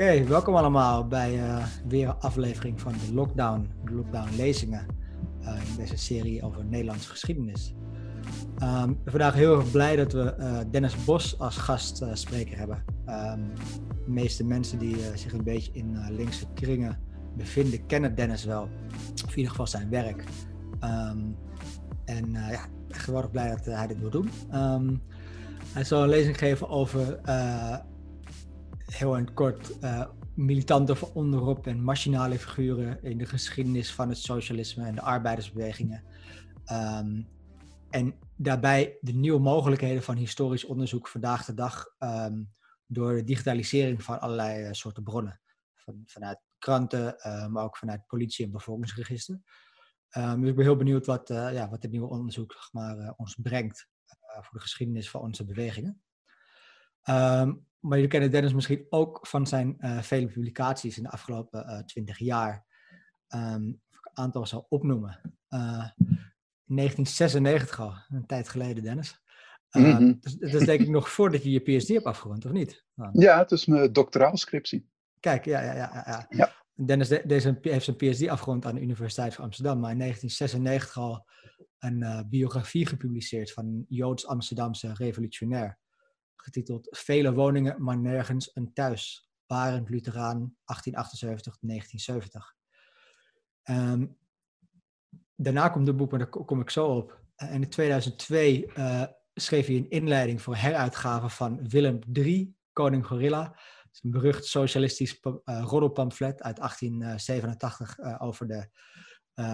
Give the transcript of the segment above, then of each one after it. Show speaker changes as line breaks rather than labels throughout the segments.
Oké, welkom allemaal bij uh, weer een aflevering van de Lockdown, de Lockdown lezingen uh, in deze serie over Nederlandse geschiedenis. Um, vandaag heel erg blij dat we uh, Dennis Bos als gastspreker hebben. Um, de meeste mensen die zich een beetje in linkse kringen bevinden, kennen Dennis wel. Of in ieder geval zijn werk. Um, en ja, geweldig blij dat hij dit wil doen. hij zal een lezing geven over heel het kort, uh, militante onderop en machinale figuren in de geschiedenis van het socialisme en de arbeidersbewegingen. Um, en daarbij de nieuwe mogelijkheden van historisch onderzoek vandaag de dag um, door de digitalisering van allerlei uh, soorten bronnen. Van, vanuit kranten, uh, maar ook vanuit politie- en bevolkingsregister. Um, dus ik ben heel benieuwd wat, ja, wat dit nieuwe onderzoek zeg maar, ons brengt voor de geschiedenis van onze bewegingen. Maar jullie kennen Dennis misschien ook van zijn uh, vele publicaties in de afgelopen uh, twintig jaar. Um, of ik een aantal zal opnoemen. Uh, 1996 al, een tijd geleden, Dennis. Mm -hmm. dus, dat is denk ik nog voordat je je PhD hebt afgerond, of niet?
Nou. Ja, het is mijn doctoraalscriptie.
Kijk, ja, ja, ja. ja. ja. Dennis de, deze, heeft zijn PhD afgerond aan de Universiteit van Amsterdam, maar in 1996 al een uh, biografie gepubliceerd van een Joods-Amsterdamse revolutionair getiteld Vele woningen, maar nergens een thuis. Barend Lutheraan, 1878-1970. Um, daarna komt het boek, maar daar kom ik zo op. En in 2002 uh, schreef hij een inleiding voor heruitgave van Willem III, Koning Gorilla. Dat is een berucht socialistisch uh, roddelpamflet uit 1887 uh, over de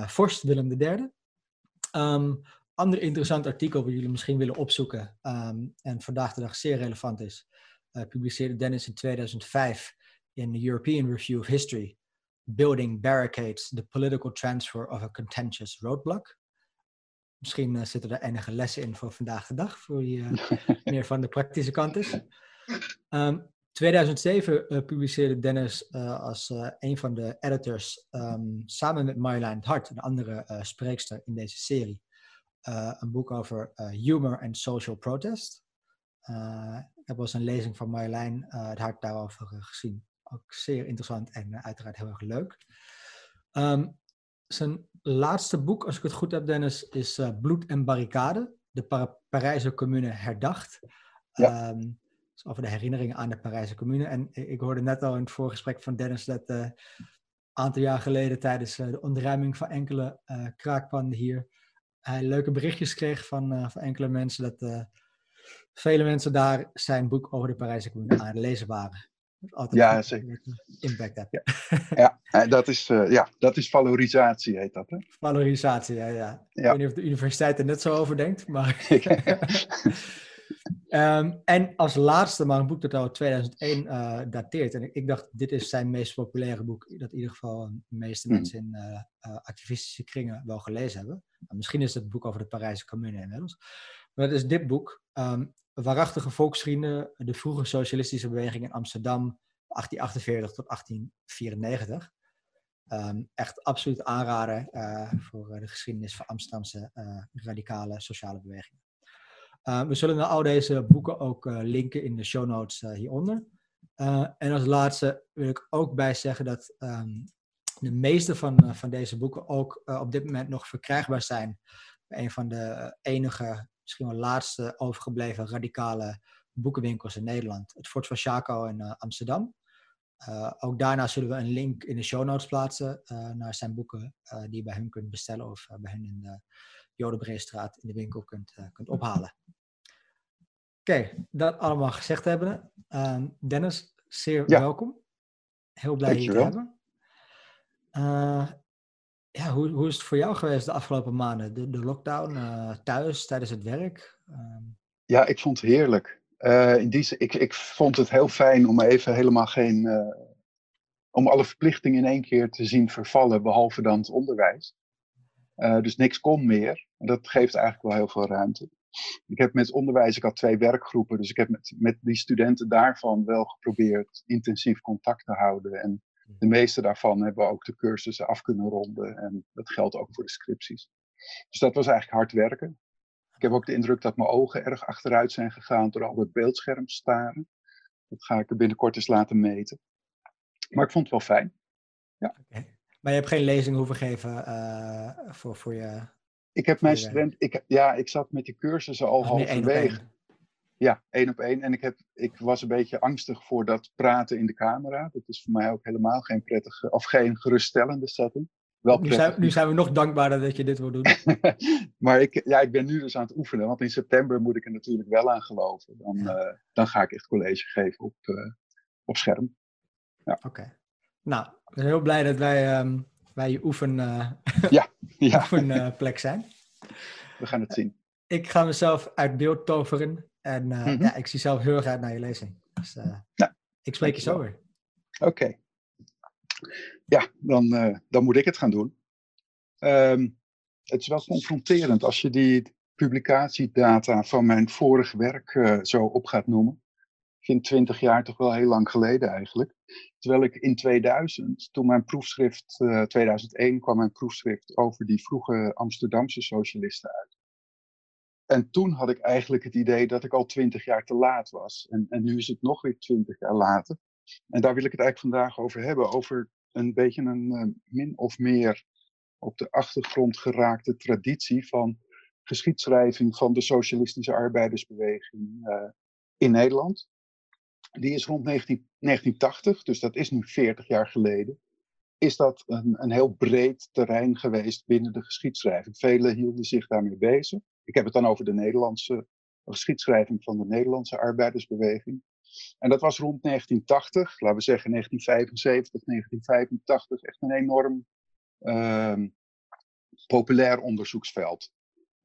vorst Willem III. Um, ander interessant artikel wat jullie misschien willen opzoeken um, en vandaag de dag zeer relevant is, uh, publiceerde Dennis in 2005 in de European Review of History, Building Barricades, the Political Transfer of a Contentious Roadblock. Misschien uh, zitten er enige lessen in voor vandaag de dag, voor wie uh, meer van de praktische kant is. Um, 2007 uh, publiceerde Dennis als een van de editors um, samen met Marjolein Hart, een andere spreekster in deze serie, uh, een boek over uh, humor en social protest. Uh, heb wel eens een lezing van Marjolein het hart daarover gezien. Ook zeer interessant en uiteraard heel erg leuk. Um, zijn laatste boek, als ik het goed heb, Dennis, is Bloed en Barricade. De Par Parijse Commune herdacht. Ja. Um, dus over de herinneringen aan de Parijse Commune. En ik hoorde net al in het voorgesprek van Dennis dat een aantal jaar geleden tijdens de ontruiming van enkele kraakpanden hier leuke berichtjes kreeg van, uh, van enkele mensen dat uh, vele mensen daar zijn boek over de Parijse Commune aan het lezen waren.
Altijd ja, zeker.
Impact hebben.
Ja, ja dat, is, uh, ja, dat is valorisatie, heet dat. Hè?
Valorisatie, ja, ja. Ik weet niet of de universiteit er net zo over denkt, maar. um, en als laatste, maar een boek dat al 2001 uh, dateert. En ik, ik, dacht, dit is zijn meest populaire boek, dat in ieder geval de meeste hmm. mensen in uh, uh, activistische kringen wel gelezen hebben. Maar misschien is het het boek over de Parijse Commune inmiddels. Maar dat is dit boek. Um, Waarachtige volksvrienden, de vroege socialistische beweging in Amsterdam, 1848 tot 1894. Um, echt absoluut aanraden voor de geschiedenis van Amsterdamse radicale sociale bewegingen. Uh, we zullen al deze boeken ook uh, linken in de show notes uh, hieronder. en als laatste wil ik ook bij zeggen dat um, de meeste van, van deze boeken ook op dit moment nog verkrijgbaar zijn. Een van de enige, misschien wel laatste overgebleven radicale boekenwinkels in Nederland. Het Fort van Chaco in Amsterdam. ook daarna zullen we een link in de show notes plaatsen naar zijn boeken die je bij hem kunt bestellen of bij hen in de Jodenbreestraat in de winkel kunt, kunt ophalen. Oké, okay, dat allemaal gezegd hebben. Uh, Dennis, zeer ja. welkom. Heel blij je te hebben. Uh, ja, hoe, hoe is het voor jou geweest de afgelopen maanden? De, de lockdown, uh, thuis, tijdens het werk?
Ehm, ja, ik vond het heerlijk. Eh, in die, ik, ik vond het heel fijn om even helemaal geen... om alle verplichtingen in één keer te zien vervallen, behalve dan het onderwijs. dus niks kon meer. En dat geeft eigenlijk wel heel veel ruimte. Ik heb met onderwijs, ik had twee werkgroepen, dus ik heb met, met die studenten daarvan wel geprobeerd intensief contact te houden. En de mhm. meeste daarvan hebben ook de cursussen af kunnen ronden. En dat geldt ook voor de scripties. Dus dat was eigenlijk hard werken. Ik heb ook de indruk dat mijn ogen erg achteruit zijn gegaan door al het beeldscherm staren. Dat ga ik er binnenkort eens laten meten. Maar ik vond het wel fijn. Ja.
Maar je hebt geen lezing hoeven geven uh, voor, voor je.
Ik heb mijn student, ik, ja, ik zat met die cursussen al halverwege. Ja, één op één. En ik, heb, ik was een beetje angstig voor dat praten in de camera. Dat is voor mij ook helemaal geen prettige, of geen geruststellende setting.
Wel nu, zijn, nu zijn we nog dankbaarder dat je dit wil doen.
maar ik, ja, ik ben nu dus aan het oefenen, want in september moet ik er natuurlijk wel aan geloven. Dan, uh, dan ga ik echt college geven op, uh, op scherm.
Ja. Oké. Nou, ik ben heel blij dat wij, um, wij je oefen, uh,
ja, ja.
oefenplek zijn.
We gaan het zien.
Ik ga mezelf uit beeld toveren en mm -hmm. ja, ik zie zelf heel erg uit naar je lezing. Dus nou, ik spreek je zo weer.
Oké ja, dan, dan moet ik het gaan doen. Um, het is wel confronterend als je die publicatiedata van mijn vorige werk uh, zo op gaat noemen. Vind 20 jaar toch wel heel lang geleden eigenlijk. Terwijl ik in 2000, toen mijn proefschrift, uh, 2001 kwam mijn proefschrift over die vroege Amsterdamse socialisten uit. En toen had ik eigenlijk het idee dat ik al 20 jaar te laat was. En, en nu is het nog weer 20 jaar later. En daar wil ik het eigenlijk vandaag over hebben. Over een beetje een uh, min of meer op de achtergrond geraakte traditie van geschiedschrijving van de socialistische arbeidersbeweging uh, in Nederland. Die is rond 19, 1980, dus dat is nu 40 jaar geleden. Is dat een, een heel breed terrein geweest binnen de geschiedschrijving. Velen hielden zich daarmee bezig. Ik heb het dan over de Nederlandse geschiedschrijving van de Nederlandse arbeidersbeweging. En dat was rond 1980, laten we zeggen 1975, 1985, echt een enorm uh, populair onderzoeksveld.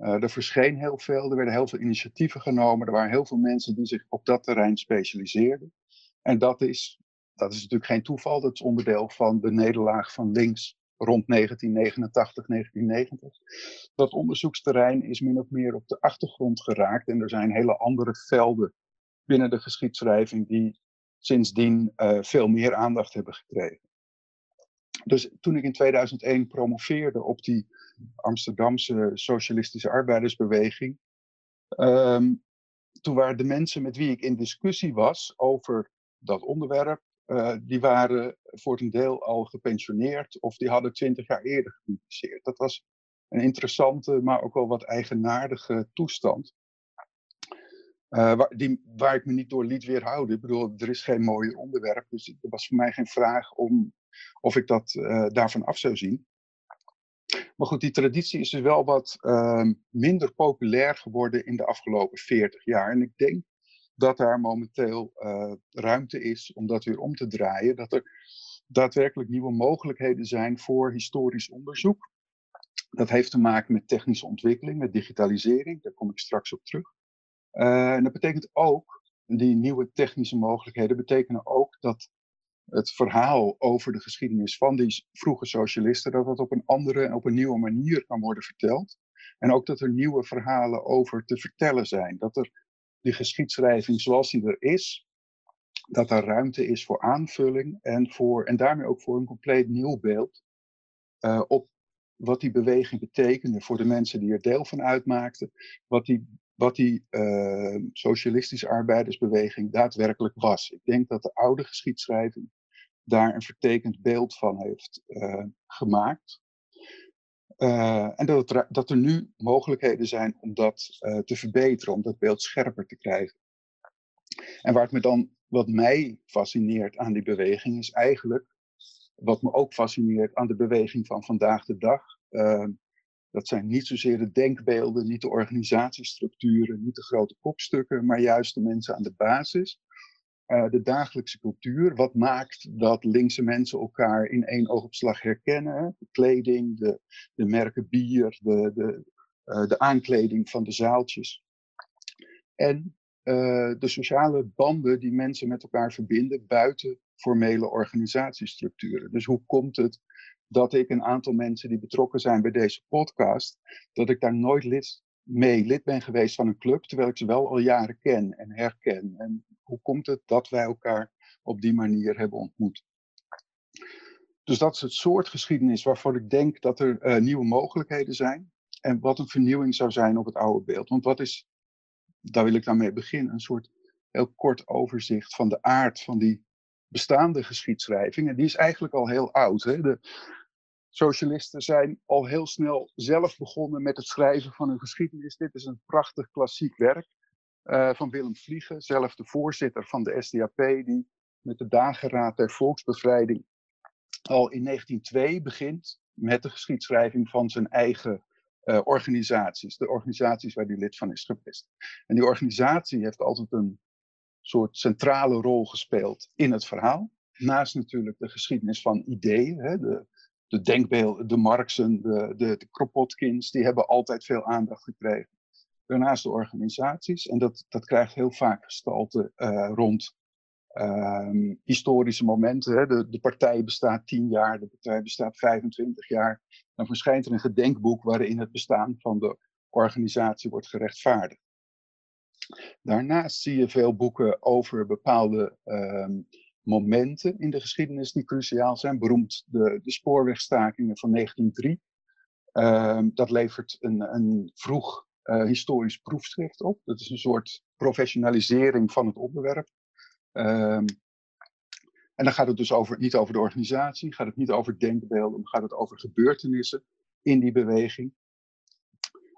Uh, er verscheen heel veel, er werden heel veel initiatieven genomen, er waren heel veel mensen die zich op dat terrein specialiseerden. En dat is, dat is natuurlijk geen toeval, dat is onderdeel van de nederlaag van links rond 1989, 1990. Dat onderzoeksterrein is min of meer op de achtergrond geraakt en er zijn hele andere velden binnen de geschiedschrijving die sindsdien uh, veel meer aandacht hebben gekregen. Dus toen ik in 2001 promoveerde op die Amsterdamse socialistische arbeidersbeweging, um, toen waren de mensen met wie ik in discussie was over dat onderwerp, uh, die waren voor een deel al gepensioneerd of die hadden twintig jaar eerder gepubliceerd. Dat was een interessante, maar ook wel wat eigenaardige toestand. Uh, waar, die, waar ik me niet door liet weerhouden. Ik bedoel, er is geen mooi onderwerp. Dus er was voor mij geen vraag om of ik dat uh, daarvan af zou zien. Maar goed, die traditie is dus wel wat uh, minder populair geworden in de afgelopen 40 jaar. En ik denk dat daar momenteel uh, ruimte is om dat weer om te draaien. Dat er daadwerkelijk nieuwe mogelijkheden zijn voor historisch onderzoek. Dat heeft te maken met technische ontwikkeling, met digitalisering. Daar kom ik straks op terug. Uh, en dat betekent ook, die nieuwe technische mogelijkheden betekenen ook dat het verhaal over de geschiedenis van die vroege socialisten, dat dat op een andere en op een nieuwe manier kan worden verteld. En ook dat er nieuwe verhalen over te vertellen zijn. Dat er die geschiedschrijving zoals die er is, dat er ruimte is voor aanvulling en, voor, en daarmee ook voor een compleet nieuw beeld uh, op wat die beweging betekende voor de mensen die er deel van uitmaakten, wat die wat die uh, socialistische arbeidersbeweging daadwerkelijk was. Ik denk dat de oude geschiedschrijving daar een vertekend beeld van heeft uh, gemaakt. Uh, en dat, dat, er nu mogelijkheden zijn om dat te verbeteren, om dat beeld scherper te krijgen. En waar het me dan, wat mij fascineert aan die beweging, is eigenlijk wat me ook fascineert aan de beweging van vandaag de dag. Dat zijn niet zozeer de denkbeelden, niet de organisatiestructuren, niet de grote kopstukken, maar juist de mensen aan de basis. Uh, de dagelijkse cultuur. Wat maakt dat linkse mensen elkaar in één oogopslag herkennen? De kleding, de, de merken bier, de, de, uh, de aankleding van de zaaltjes. En uh, de sociale banden die mensen met elkaar verbinden buiten formele organisatiestructuren. Dus hoe komt het dat ik een aantal mensen die betrokken zijn bij deze podcast, dat ik daar nooit lid mee lid ben geweest van een club, terwijl ik ze wel al jaren ken en herken. En hoe komt het dat wij elkaar op die manier hebben ontmoet? Dus dat is het soort geschiedenis waarvoor ik denk dat er uh, nieuwe mogelijkheden zijn. En wat een vernieuwing zou zijn op het oude beeld. Want wat is, daar wil ik dan mee beginnen, een soort heel kort overzicht van de aard van die bestaande geschiedschrijving. En die is eigenlijk al heel oud. Hè? De socialisten zijn al heel snel zelf begonnen met het schrijven van hun geschiedenis. Dit is een prachtig klassiek werk uh, van Willem Vliegen, zelf de voorzitter van de SDAP, die met de Dageraad der Volksbevrijding al in 1902 begint met de geschiedschrijving van zijn eigen uh, organisaties. De organisaties waar hij lid van is geweest. En die organisatie heeft altijd een soort centrale rol gespeeld in het verhaal. Naast natuurlijk de geschiedenis van ideeën, hè, de, de denkbeelden, de Marxen, de, de, de Kropotkins, die hebben altijd veel aandacht gekregen. Daarnaast de organisaties, en dat, dat krijgt heel vaak gestalte uh, rond um, historische momenten. Hè. De, de partij bestaat 10 jaar, de partij bestaat 25 jaar. Dan verschijnt er een gedenkboek waarin het bestaan van de organisatie wordt gerechtvaardigd. Daarnaast zie je veel boeken over bepaalde um, momenten in de geschiedenis die cruciaal zijn. Beroemd de, de spoorwegstakingen van 1903. Um, ehm, dat levert een, een vroeg uh, historisch proefschrift op. Dat is een soort professionalisering van het onderwerp. Um, en dan gaat het dus over, niet over de organisatie, gaat het niet over denkbeelden, maar gaat het over gebeurtenissen in die beweging.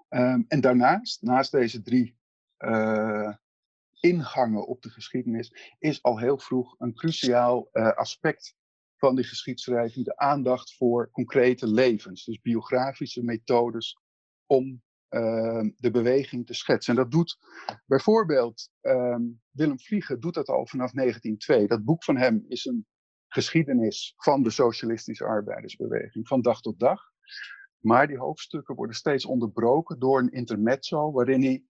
Um, en daarnaast, naast deze drie uh, ingangen op de geschiedenis, is al heel vroeg een cruciaal uh, aspect van die geschiedschrijving de aandacht voor concrete levens. Dus biografische methodes om de beweging te schetsen. En dat doet bijvoorbeeld um, Willem Vliegen doet dat al vanaf 1902. Dat boek van hem is een geschiedenis van de socialistische arbeidersbeweging, van dag tot dag. Maar die hoofdstukken worden steeds onderbroken door een intermezzo, waarin hij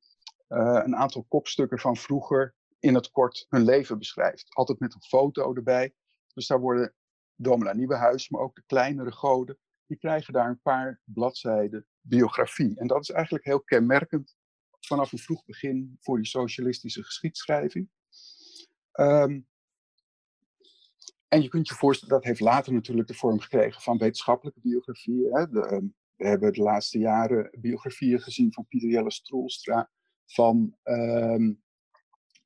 uh, een aantal kopstukken van vroeger in het kort hun leven beschrijft. Altijd met een foto erbij. Dus daar worden Domela Nieuwenhuis, maar ook de kleinere goden, die krijgen daar een paar bladzijden biografie. En dat is eigenlijk heel kenmerkend vanaf een vroeg begin voor die socialistische geschiedschrijving. Um, en je kunt je voorstellen, dat heeft later natuurlijk de vorm gekregen van wetenschappelijke biografieën. Hè. De, ehm, we hebben de laatste jaren biografieën gezien van Pieter Jelle Stroelstra, van um,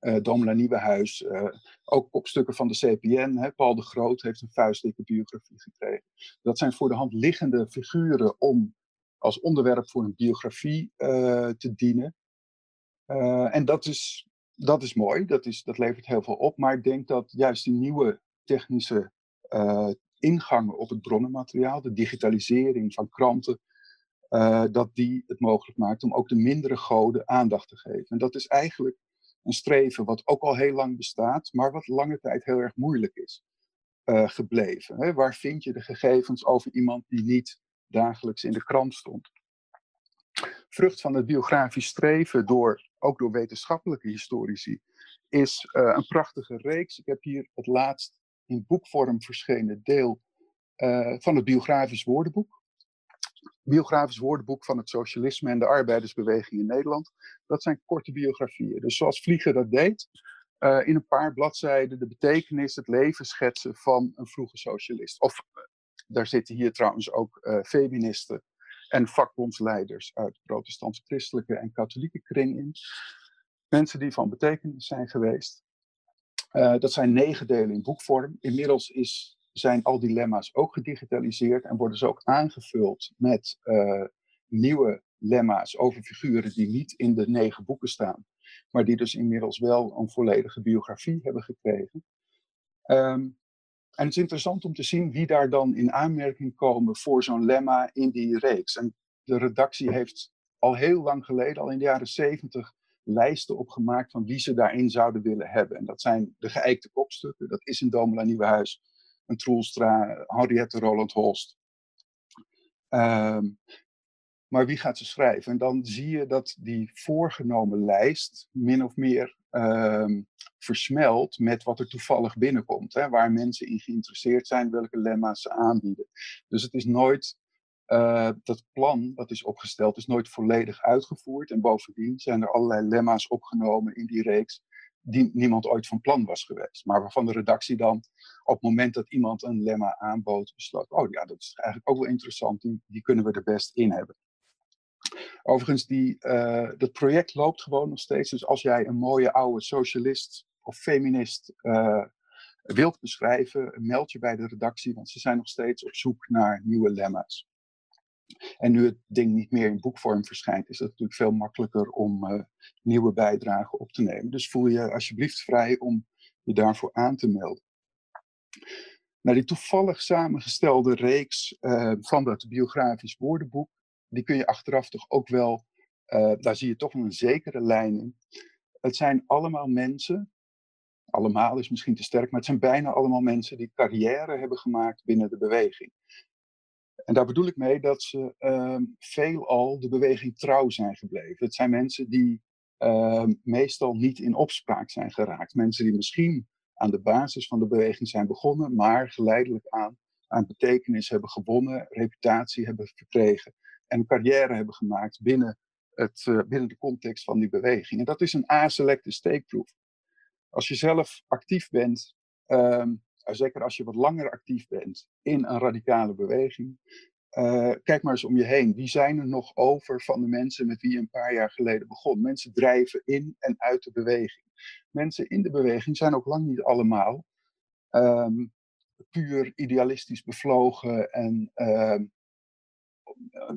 uh, Domela Nieuwenhuis, uh, ook kopstukken van de CPN. Hè. Paul de Groot heeft een vuistdikke biografie gekregen. Dat zijn voor de hand liggende figuren om als onderwerp voor een biografie uh, te dienen. en dat is, dat is mooi, dat, is, dat levert heel veel op. Maar ik denk dat juist die nieuwe technische ingangen op het bronnenmateriaal, de digitalisering van kranten, dat die het mogelijk maakt om ook de mindere goden aandacht te geven. En dat is eigenlijk een streven wat ook al heel lang bestaat, maar wat lange tijd heel erg moeilijk is uh, gebleven. Hè? Waar vind je de gegevens over iemand die niet dagelijks in de krant stond? Vrucht van het biografisch streven, door, ook door wetenschappelijke historici, is uh, een prachtige reeks. Ik heb hier het laatst in boekvorm verschenen deel uh, van het biografisch woordenboek biografisch woordenboek van het socialisme en de arbeidersbeweging in Nederland. Dat zijn korte biografieën. Dus zoals Vliegen dat deed, uh, in een paar bladzijden de betekenis, het leven schetsen van een vroege socialist. Of uh, daar zitten hier trouwens ook uh, feministen en vakbondsleiders uit protestantse christelijke en katholieke kring in. Mensen die van betekenis zijn geweest. dat zijn negen delen in boekvorm. Inmiddels is zijn al die lemma's ook gedigitaliseerd en worden ze ook aangevuld met uh, nieuwe lemma's over figuren die niet in de negen boeken staan, maar die dus inmiddels wel een volledige biografie hebben gekregen. Um, en het is interessant om te zien wie daar dan in aanmerking komen voor zo'n lemma in die reeks. En de redactie heeft al heel lang geleden, al in de jaren zeventig, lijsten opgemaakt van wie ze daarin zouden willen hebben. En dat zijn de geëikte kopstukken, dat is in Domela Nieuwenhuis een Troelstra, Henriette Roland Holst. Um, maar wie gaat ze schrijven? En dan zie je dat die voorgenomen lijst min of meer um, versmelt met wat er toevallig binnenkomt. Hè, waar mensen in geïnteresseerd zijn, welke lemma's ze aanbieden. Dus het is nooit, uh, dat plan dat is opgesteld, is nooit volledig uitgevoerd. En bovendien zijn er allerlei lemma's opgenomen in die reeks die niemand ooit van plan was geweest. Maar waarvan de redactie dan op het moment dat iemand een lemma aanbood, besloot: oh ja, dat is eigenlijk ook wel interessant, die, kunnen we er best in hebben. Overigens, die, uh, dat project loopt gewoon nog steeds. Dus als jij een mooie oude socialist of feminist uh, wilt beschrijven, meld je bij de redactie, want ze zijn nog steeds op zoek naar nieuwe lemma's. En nu het ding niet meer in boekvorm verschijnt, is het natuurlijk veel makkelijker om uh, nieuwe bijdragen op te nemen. Dus voel je alsjeblieft vrij om je daarvoor aan te melden. Nou, die toevallig samengestelde reeks uh, van dat biografisch woordenboek, die kun je achteraf toch ook wel, uh, daar zie je toch een zekere lijn in. Het zijn allemaal mensen, allemaal is misschien te sterk, maar het zijn bijna allemaal mensen die carrière hebben gemaakt binnen de beweging. En daar bedoel ik mee dat ze uh, veelal de beweging trouw zijn gebleven. Het zijn mensen die uh, meestal niet in opspraak zijn geraakt. Mensen die misschien aan de basis van de beweging zijn begonnen, maar geleidelijk aan aan betekenis hebben gewonnen, reputatie hebben verkregen en een carrière hebben gemaakt binnen, het, uh, binnen de context van die beweging. En dat is een A-selecte steekproef. Als je zelf actief bent, um, zeker als je wat langer actief bent in een radicale beweging, uh, kijk maar eens om je heen. Wie zijn er nog over van de mensen met wie je een paar jaar geleden begon? Mensen drijven in en uit de beweging. Mensen in de beweging zijn ook lang niet allemaal um, puur idealistisch bevlogen en uh,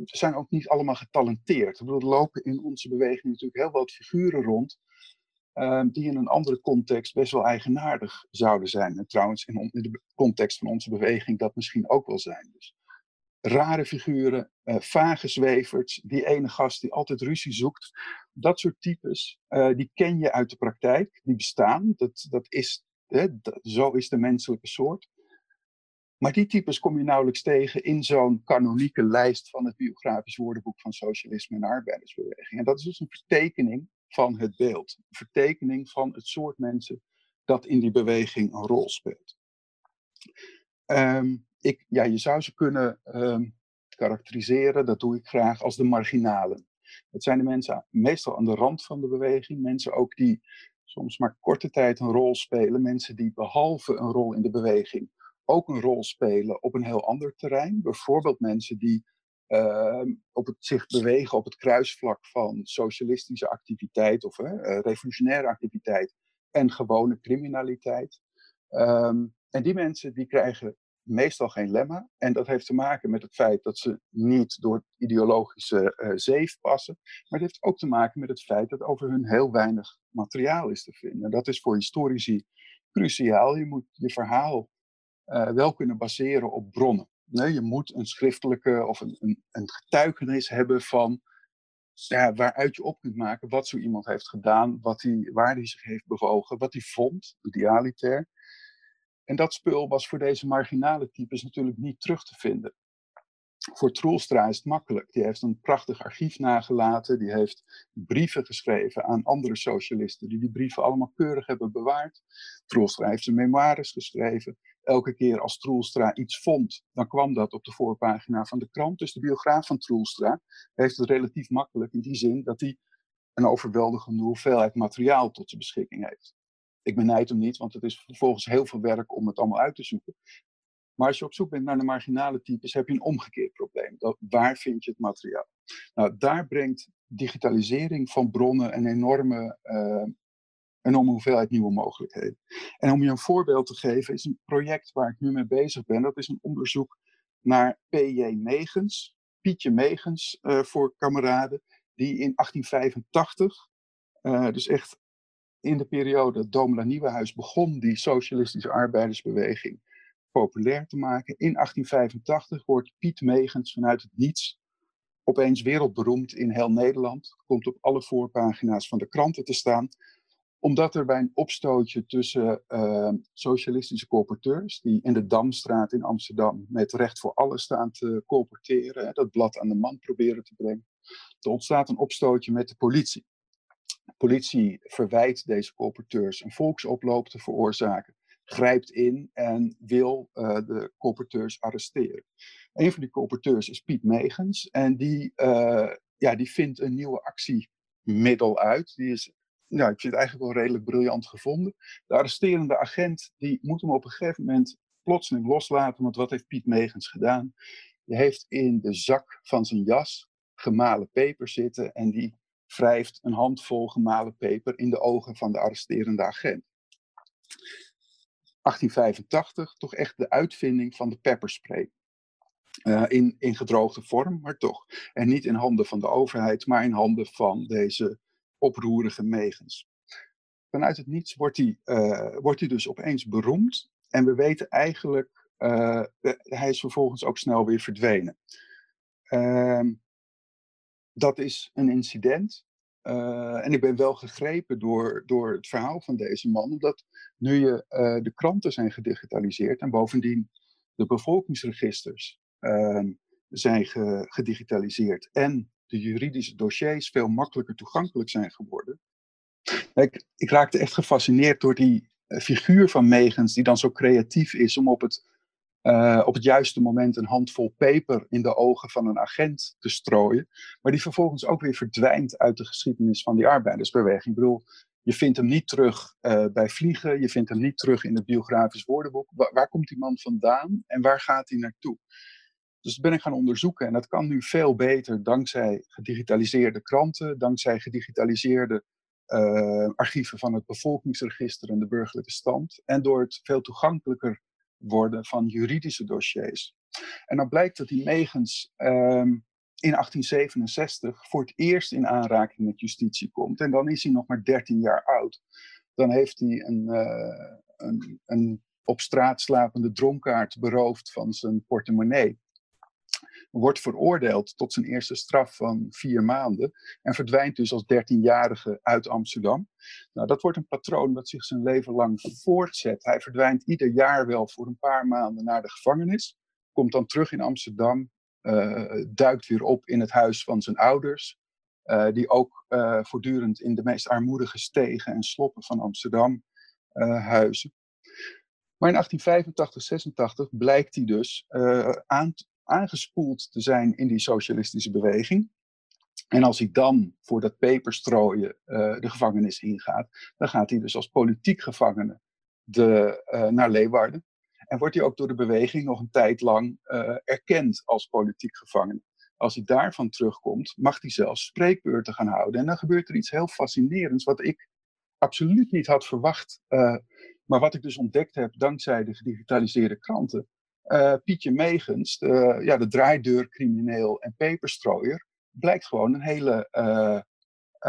zijn ook niet allemaal getalenteerd. Er lopen in onze beweging natuurlijk heel wat figuren rond uh, die in een andere context best wel eigenaardig zouden zijn. En trouwens, in, de context van onze beweging dat misschien ook wel zijn. Dus rare figuren, uh, vage zweverts, die ene gast die altijd ruzie zoekt. Dat soort types, uh, die ken je uit de praktijk, die bestaan. Dat, dat is, hè, zo is de menselijke soort. Maar die types kom je nauwelijks tegen in zo'n kanonieke lijst van het biografisch woordenboek van socialisme en arbeidersbeweging. En dat is dus een vertekening van het beeld. Een vertekening van het soort mensen dat in die beweging een rol speelt. Um, ik, ja, je zou ze kunnen um, karakteriseren, dat doe ik graag, als de marginalen. Het zijn de mensen meestal aan de rand van de beweging, mensen ook die soms maar korte tijd een rol spelen, mensen die behalve een rol in de beweging ook een rol spelen op een heel ander terrein. Bijvoorbeeld mensen die op het, zich bewegen op het kruisvlak van socialistische activiteit of uh, revolutionaire activiteit en gewone criminaliteit. Um, en die mensen die krijgen meestal geen lemma. En dat heeft te maken met het feit dat ze niet door ideologische uh, zeef passen. Maar het heeft ook te maken met het feit dat over hun heel weinig materiaal is te vinden. Dat is voor historici cruciaal. Je moet je verhaal uh, wel kunnen baseren op bronnen. Nee, je moet een schriftelijke of een, een, een getuigenis hebben van ja, waaruit je op kunt maken wat zo iemand heeft gedaan, wat hij, waar hij zich heeft bewogen, wat hij vond, idealitair. En dat spul was voor deze marginale types natuurlijk niet terug te vinden. Voor Troelstra is het makkelijk. Die heeft een prachtig archief nagelaten. Die heeft brieven geschreven aan andere socialisten, die die brieven allemaal keurig hebben bewaard. Troelstra heeft zijn memoires geschreven. Elke keer als Troelstra iets vond, dan kwam dat op de voorpagina van de krant. Dus de biograaf van Troelstra heeft het relatief makkelijk in die zin dat hij een overweldigende hoeveelheid materiaal tot zijn beschikking heeft. Ik benijd hem niet, want het is vervolgens heel veel werk om het allemaal uit te zoeken. Maar als je op zoek bent naar de marginale types, heb je een omgekeerd probleem. Dat, waar vind je het materiaal? Nou, daar brengt digitalisering van bronnen een enorme, uh, enorme hoeveelheid nieuwe mogelijkheden. En om je een voorbeeld te geven, is een project waar ik nu mee bezig ben. Dat is een onderzoek naar P.J. Megens, Pietje Megens uh, voor kameraden, die in 1885, uh, dus echt in de periode dat Domela Nieuwenhuis begon die socialistische arbeidersbeweging populair te maken. In 1885 wordt Piet Megens vanuit het niets opeens wereldberoemd in heel Nederland. Komt op alle voorpagina's van de kranten te staan. Omdat er bij een opstootje tussen uh, socialistische colporteurs, die in de Damstraat in Amsterdam met recht voor alles staan te colporteren, dat blad aan de man proberen te brengen. Er ontstaat een opstootje met de politie. De politie verwijt deze colporteurs een volksoploop te veroorzaken grijpt in en wil uh, de colporteurs arresteren. Een van die colporteurs is Piet Megens en die, uh, ja, die vindt een nieuwe actiemiddel uit. Die is, nou, ik vind het eigenlijk wel redelijk briljant gevonden. De arresterende agent die moet hem op een gegeven moment plotseling loslaten, want wat heeft Piet Megens gedaan? Die heeft in de zak van zijn jas gemalen peper zitten en die wrijft een handvol gemalen peper in de ogen van de arresterende agent 1885 toch echt de uitvinding van de pepperspray. Uh, in, in gedroogde vorm, maar toch. En niet in handen van de overheid, maar in handen van deze oproerige megens. Vanuit het niets wordt hij, uh, wordt hij dus opeens beroemd. En we weten eigenlijk, uh, hij is vervolgens ook snel weer verdwenen. Ehm, dat is een incident. Uh, en ik ben wel gegrepen door, door het verhaal van deze man, omdat nu je, uh, de kranten zijn gedigitaliseerd en bovendien de bevolkingsregisters uh, zijn ge, gedigitaliseerd en de juridische dossiers veel makkelijker toegankelijk zijn geworden. Ik, ik raakte echt gefascineerd door die eh, figuur van Megens, die dan zo creatief is om op het uh, op het juiste moment een handvol peper in de ogen van een agent te strooien, maar die vervolgens ook weer verdwijnt uit de geschiedenis van die arbeidersbeweging. Ik bedoel, je vindt hem niet terug uh, bij vliegen, je vindt hem niet terug in het biografisch woordenboek. Waar, komt die man vandaan en waar gaat hij naartoe? Dus dat ben ik gaan onderzoeken en dat kan nu veel beter dankzij gedigitaliseerde kranten, dankzij gedigitaliseerde uh, archieven van het bevolkingsregister en de burgerlijke stand en door het veel toegankelijker worden van juridische dossiers. En dan blijkt dat die Megens um, in 1867 voor het eerst in aanraking met justitie komt. En dan is hij nog maar 13 jaar oud. Dan heeft hij een, uh, een, een op straat slapende dronkaard beroofd van zijn portemonnee wordt veroordeeld tot zijn eerste straf van vier maanden en verdwijnt dus als dertienjarige uit Amsterdam. Nou, dat wordt een patroon dat zich zijn leven lang voortzet. Hij verdwijnt ieder jaar wel voor een paar maanden naar de gevangenis, komt dan terug in Amsterdam, uh, duikt weer op in het huis van zijn ouders, uh, die ook uh, voortdurend in de meest armoedige stegen en sloppen van Amsterdam huizen. Maar in 1885, 86 blijkt hij dus aan, aangespoeld te zijn in die socialistische beweging. En als hij dan voor dat peperstrooien uh, de gevangenis ingaat, dan gaat hij dus als politiek gevangene de, uh, naar Leeuwarden. En wordt hij ook door de beweging nog een tijd lang uh, erkend als politiek gevangene. Als hij daarvan terugkomt, mag hij zelfs spreekbeurten gaan houden. En dan gebeurt er iets heel fascinerends, wat ik absoluut niet had verwacht. maar wat ik dus ontdekt heb dankzij de gedigitaliseerde kranten uh, Pietje Megens, de, ja, de draaideurcrimineel en peperstrooier, blijkt gewoon een hele, uh,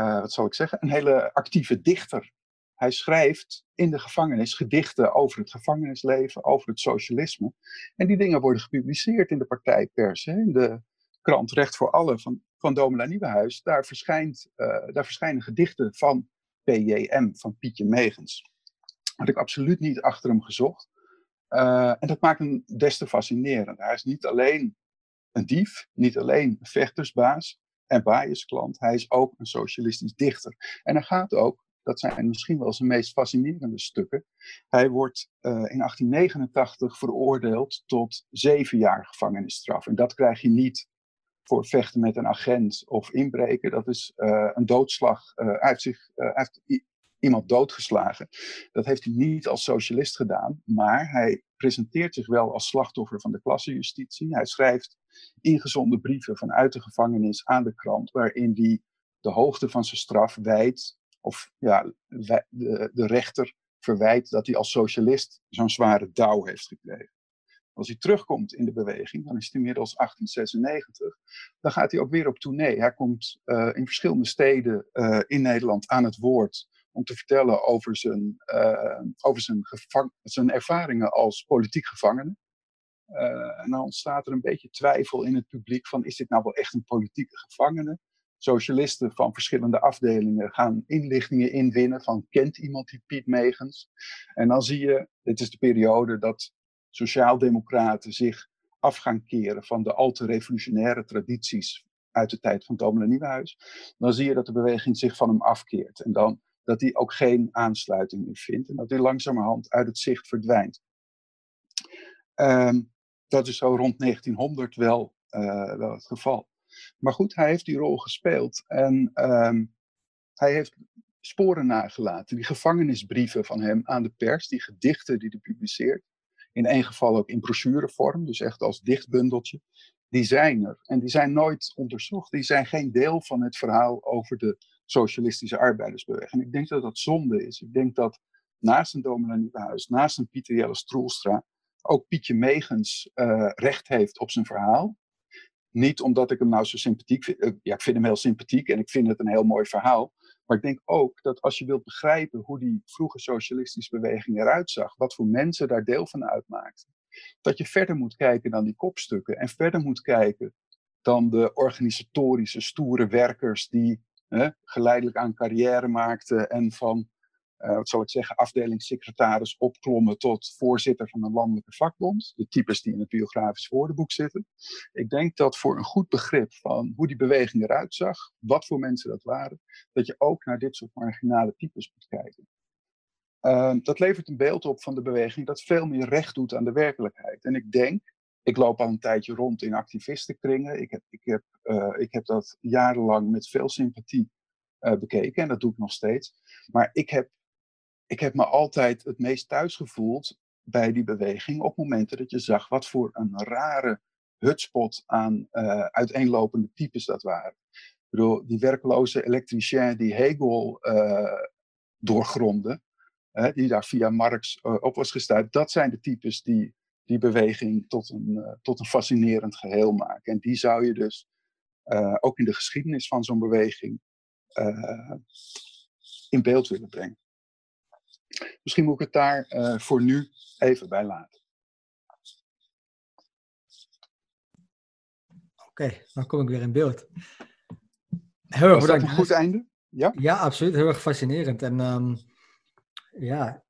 uh, wat zal ik zeggen, een hele actieve dichter. Hij schrijft in de gevangenis gedichten over het gevangenisleven, over het socialisme. En die dingen worden gepubliceerd in de partijpers, hè, in de krant Recht voor Allen van, van Domela Nieuwenhuis. Daar, verschijnt, daar verschijnen gedichten van PJM, van Pietje Megens. Had ik absoluut niet achter hem gezocht. Uh, en dat maakt hem des te fascinerend. Hij is niet alleen een dief, niet alleen een vechtersbaas en biasklant, hij is ook een socialistisch dichter. En hij gaat ook, dat zijn misschien wel zijn meest fascinerende stukken, hij wordt uh, in 1889 veroordeeld tot zeven jaar gevangenisstraf. En dat krijg je niet voor vechten met een agent of inbreken. Dat is uh, een doodslag. hij heeft, zich, hij iemand doodgeslagen. Dat heeft hij niet als socialist gedaan, maar hij presenteert zich wel als slachtoffer van de klassenjustitie. Hij schrijft ingezonden brieven vanuit de gevangenis aan de krant, waarin hij de hoogte van zijn straf wijt, of ja, de, de rechter verwijt dat hij als socialist zo'n zware dauw heeft gekregen. Als hij terugkomt in de beweging, dan is het inmiddels 1896, dan gaat hij ook weer op tournee. Hij komt uh, in verschillende steden uh, in Nederland aan het woord om te vertellen over zijn, uh, over zijn, zijn ervaringen als politiek gevangene. Uh, en dan ontstaat er een beetje twijfel in het publiek van is dit nou wel echt een politieke gevangene? Socialisten van verschillende afdelingen gaan inlichtingen inwinnen van kent iemand die Piet Megens? En dan zie je, dit is de periode dat sociaaldemocraten zich af gaan keren van de al te revolutionaire tradities uit de tijd van Dominee Nieuwenhuis. Dan zie je dat de beweging zich van hem afkeert. En dan dat hij ook geen aansluiting meer vindt en dat hij langzamerhand uit het zicht verdwijnt. Um, dat is zo rond 1900 wel, uh, wel het geval. Maar goed, hij heeft die rol gespeeld en um, hij heeft sporen nagelaten. Die gevangenisbrieven van hem aan de pers, die gedichten die hij publiceert, in één geval ook in brochurevorm, dus echt als dichtbundeltje, die zijn er. En die zijn nooit onderzocht. Die zijn geen deel van het verhaal over de socialistische arbeidersbeweging. Ik denk dat dat zonde is. Ik denk dat naast een Domina Nieuwenhuis, naast een Pieter Jelle Stroelstra, ook Pietje Megens uh, recht heeft op zijn verhaal. Niet omdat ik hem nou zo sympathiek vind. Uh, ja, ik vind hem heel sympathiek en ik vind het een heel mooi verhaal. Maar ik denk ook dat als je wilt begrijpen hoe die vroege socialistische beweging eruit zag, wat voor mensen daar deel van uitmaakten, dat je verder moet kijken dan die kopstukken en verder moet kijken dan de organisatorische stoere werkers die geleidelijk aan carrière maakten en van, uh, wat zal ik zeggen, afdelingssecretaris opklommen tot voorzitter van een landelijke vakbond. De types die in het biografisch woordenboek zitten. Ik denk dat voor een goed begrip van hoe die beweging eruit zag, wat voor mensen dat waren, dat je ook naar dit soort marginale types moet kijken. Uh, dat levert een beeld op van de beweging dat veel meer recht doet aan de werkelijkheid. En ik denk ik loop al een tijdje rond in activistenkringen. Ik heb, ik heb, uh, ik heb dat jarenlang met veel sympathie uh, bekeken en dat doe ik nog steeds. Maar ik heb, ik heb me altijd het meest thuis gevoeld bij die beweging op momenten dat je zag wat voor een rare hutspot aan uh, uiteenlopende types dat waren. Ik bedoel, die werkloze elektricien die Hegel doorgrondde, die daar via Marx op was gestuurd, dat zijn de types die die beweging tot een, uh, tot een fascinerend geheel maken. En die zou je dus uh, ook in de geschiedenis van zo'n beweging uh, in beeld willen brengen. Misschien moet ik het daar voor nu even bij laten.
Oké, okay, dan kom ik weer in beeld.
Heel erg bedankt. een goed einde?
Ja? ja, absoluut. Heel erg fascinerend. En um, ja,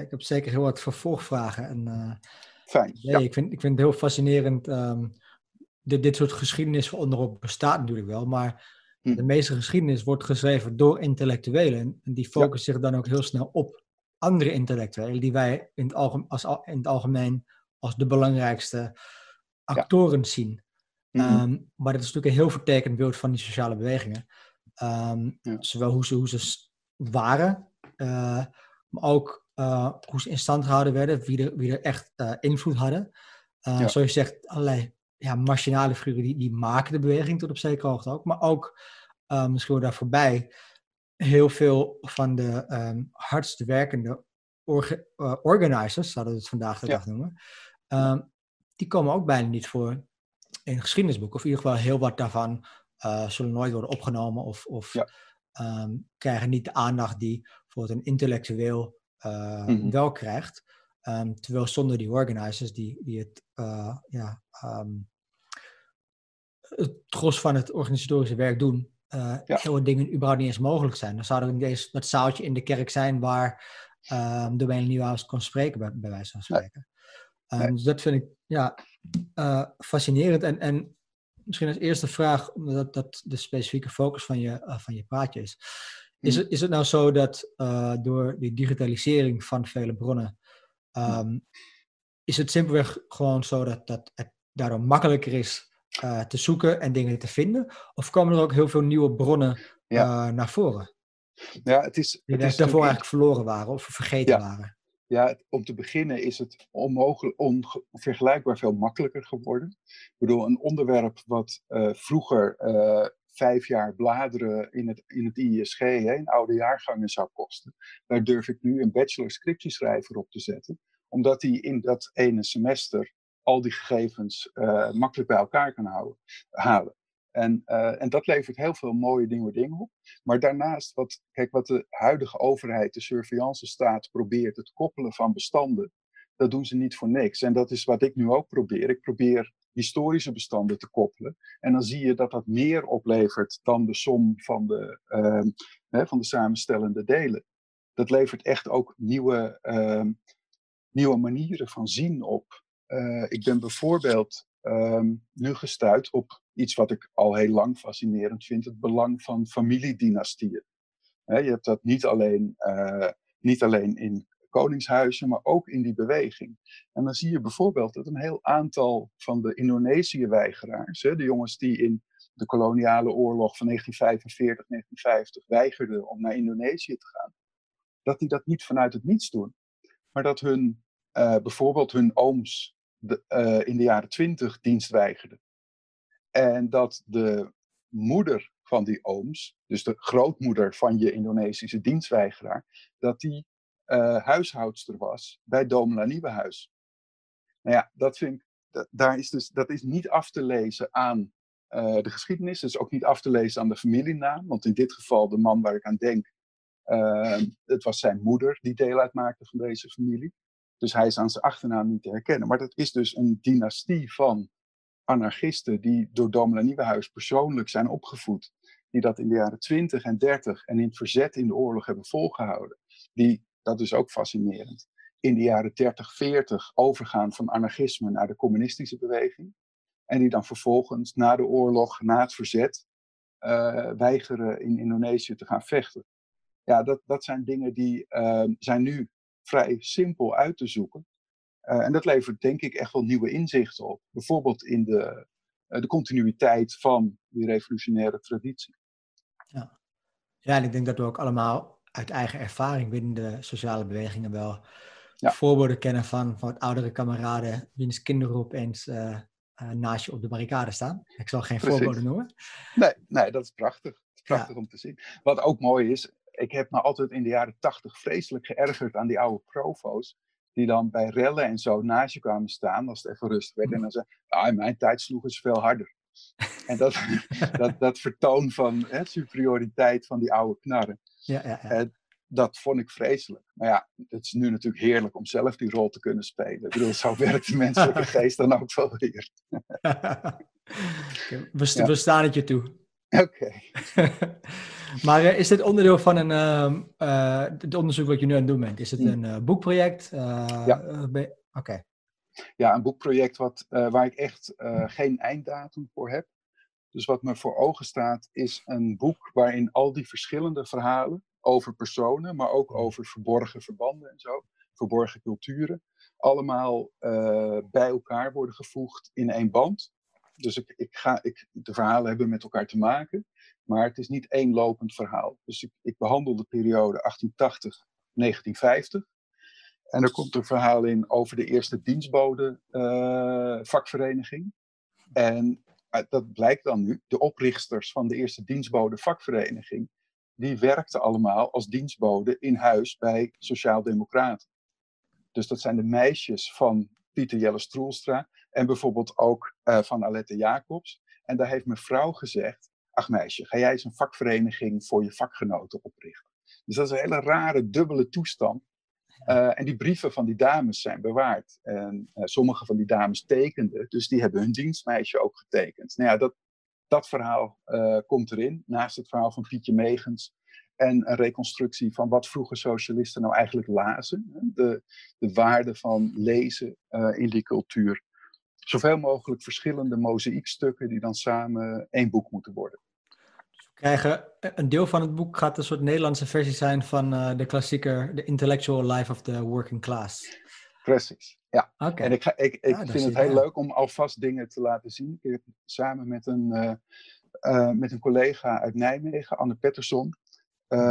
ik heb zeker heel wat vervolgvragen. En
Fijn.
Nee, ik, vind, ik vind het heel fascinerend. Um, dit, dit soort geschiedenis onderop bestaat natuurlijk wel, maar hm. de meeste geschiedenis wordt geschreven door intellectuelen. En die focussen zich dan ook heel snel op andere intellectuelen, die wij in het, algemeen, als, in het algemeen als de belangrijkste actoren zien. Mm um, maar dat is natuurlijk een heel vertekend beeld van die sociale bewegingen. Um, Zowel hoe ze, hoe ze waren, uh, maar ook uh, hoe ze in stand gehouden werden, wie er, wie er echt uh, invloed hadden. Uh, Zoals je zegt, allerlei ja, marginale figuren die, die maken de beweging tot op zekere hoogte ook. Maar ook, misschien wel daar voorbij, heel veel van de um, hardst werkende orga organizers, zouden we het vandaag de dag noemen, um, die komen ook bijna niet voor in geschiedenisboeken. Of in ieder geval heel wat daarvan zullen nooit worden opgenomen of, of ja. um, krijgen niet de aandacht die voor een intellectueel uh, mm-hmm. wel krijgt. Um, terwijl zonder die organizers die, die het, uh, ja, um, het gros van het organisatorische werk doen, uh, ja. heel dingen überhaupt niet eens mogelijk zijn. Dan zou er in deze, dat zaaltje in de kerk zijn waar um, Domein Nieuwhuis kon spreken, bij, bij wijze van spreken. Nee. Dus dat vind ik ja, fascinerend. En, en misschien als eerste vraag, omdat dat de specifieke focus van je, van je praatje is. Is hm. het, is het nou zo dat uh, door die digitalisering van vele bronnen, um, is het simpelweg gewoon zo dat, dat het daardoor makkelijker is uh, te zoeken en dingen te vinden? Of komen er ook heel veel nieuwe bronnen ja. uh, naar voren?
Ja, het is,
die
het is
daarvoor eigenlijk verloren waren of vergeten ja. waren.
Ja, om te beginnen is het onmogelijk, onvergelijkbaar veel makkelijker geworden. Ik bedoel, een onderwerp wat uh, vroeger uh, vijf jaar bladeren in het, in het ISG, in oude jaargangen zou kosten. Daar durf ik nu een bachelor scriptieschrijver op te zetten, omdat hij in dat ene semester al die gegevens uh, makkelijk bij elkaar kan houden, halen. En, uh, en dat levert heel veel mooie nieuwe dingen op. Maar daarnaast, wat, kijk, wat de huidige overheid, de surveillance staat, probeert, het koppelen van bestanden, dat doen ze niet voor niks. En dat is wat ik nu ook probeer. Ik probeer historische bestanden te koppelen. En dan zie je dat dat meer oplevert dan de som van de, uh, hè, van de samenstellende delen. Dat levert echt ook nieuwe, uh, nieuwe manieren van zien op. Uh, ik ben bijvoorbeeld ehm, nu gestuurd op iets wat ik al heel lang fascinerend vind: het belang van familiedynastieën. je hebt dat niet alleen, eh, niet alleen in koningshuizen, maar ook in die beweging. En dan zie je bijvoorbeeld dat een heel aantal van de Indonesië-weigeraars, de jongens die in de koloniale oorlog van 1945, 1950 weigerden om naar Indonesië te gaan, dat die dat niet vanuit het niets doen, maar dat hun, uh, bijvoorbeeld hun ooms de, uh, in de jaren 20 dienst weigerden. En dat de moeder van die ooms, dus de grootmoeder van je Indonesische dienstweigeraar, dat die uh, huishoudster was bij Domela Nieuwenhuis. Nou ja, dat vind ik, dat, daar is dus, dat is niet af te lezen aan uh, de geschiedenis. Het is ook niet af te lezen aan de familienaam. Want in dit geval, de man waar ik aan denk, uh, het was zijn moeder die deel uitmaakte van deze familie. Dus hij is aan zijn achternaam niet te herkennen. Maar dat is dus een dynastie van anarchisten die door Domela Nieuwenhuis persoonlijk zijn opgevoed. Die dat in de jaren 20 en 30 en in het verzet in de oorlog hebben volgehouden. Die, dat is ook fascinerend, in de jaren 30, 40 overgaan van anarchisme naar de communistische beweging. En die dan vervolgens na de oorlog, na het verzet, uh, weigeren in Indonesië te gaan vechten. Ja, dat, dat zijn dingen die uh, zijn nu vrij simpel uit te zoeken. Uh, en dat levert denk ik echt wel nieuwe inzichten op. Bijvoorbeeld in de, de continuïteit van die revolutionaire traditie.
Ja. ja, en ik denk dat we ook allemaal uit eigen ervaring binnen de sociale bewegingen wel ja. voorbeelden kennen van, van oudere kameraden wiens kinderen opeens uh, naast je op de barricade staan. Ik zal geen Precies. voorbeelden noemen.
Nee, nee, dat is prachtig. Is prachtig ja. om te zien. Wat ook mooi is, ik heb me altijd in de jaren tachtig vreselijk geërgerd aan die oude provo's. Die dan bij rellen en zo naast je kwamen staan als het even rustig werd. En dan zei ah, in mijn tijd sloegen ze veel harder. en dat, dat, dat vertoon van hè, superioriteit van die oude knarren. Ja, ja, ja. Uh, dat vond ik vreselijk. Maar ja, het is nu natuurlijk heerlijk om zelf die rol te kunnen spelen. Ik bedoel, zo werkt de menselijke geest dan ook wel weer.
we, st ja. we staan het je toe.
Oké.
maar uh, is dit onderdeel van een, uh, het onderzoek wat je nu aan het doen bent? Is het een uh, boekproject?
ja.
Oké.
Ja, een boekproject wat, waar ik echt geen einddatum voor heb. Dus wat me voor ogen staat, is een boek waarin al die verschillende verhalen over personen, maar ook over verborgen verbanden en zo, verborgen culturen, allemaal uh, bij elkaar worden gevoegd in één band. Dus ik, ik ga, ik, de verhalen hebben met elkaar te maken, maar het is niet één lopend verhaal. Dus ik, ik behandel de periode 1880-1950. En er komt een verhaal in over de eerste dienstbode uh, vakvereniging. En dat blijkt dan nu, de oprichters van de eerste dienstbode vakvereniging, die werkten allemaal als dienstbode in huis bij Sociaaldemocraten. Dus dat zijn de meisjes van Pieter Jelle Stroelstra en bijvoorbeeld ook uh, van Alette Jacobs. En daar heeft mevrouw gezegd, ach meisje, ga jij eens een vakvereniging voor je vakgenoten oprichten. Dus dat is een hele rare, dubbele toestand. Uh, en die brieven van die dames zijn bewaard. En uh, sommige van die dames tekenden, dus die hebben hun dienstmeisje ook getekend. Nou ja, dat, dat verhaal uh, komt erin, naast het verhaal van Pietje Megens. En een reconstructie van wat vroeger socialisten nou eigenlijk lazen. De, de waarde van lezen in die cultuur. Zoveel mogelijk verschillende mozaïekstukken die dan samen één boek moeten worden.
Krijgen een deel van het boek gaat een soort Nederlandse versie zijn van uh, de klassieker The Intellectual Life of the Working Class.
Precies, ja. Okay. En ik, ga, ik, ik vind het heel leuk om alvast dingen te laten zien. Ik heb samen met een, uh, uh, met een collega uit Nijmegen, Anne Pettersson,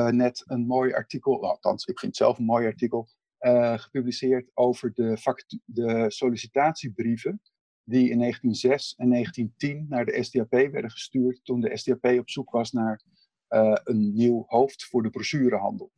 net een mooi artikel, althans, ik vind het zelf een mooi artikel, gepubliceerd over de, de sollicitatiebrieven die in 1906 en 1910 naar de SDAP werden gestuurd toen de SDAP op zoek was naar een nieuw hoofd voor de brochurehandel.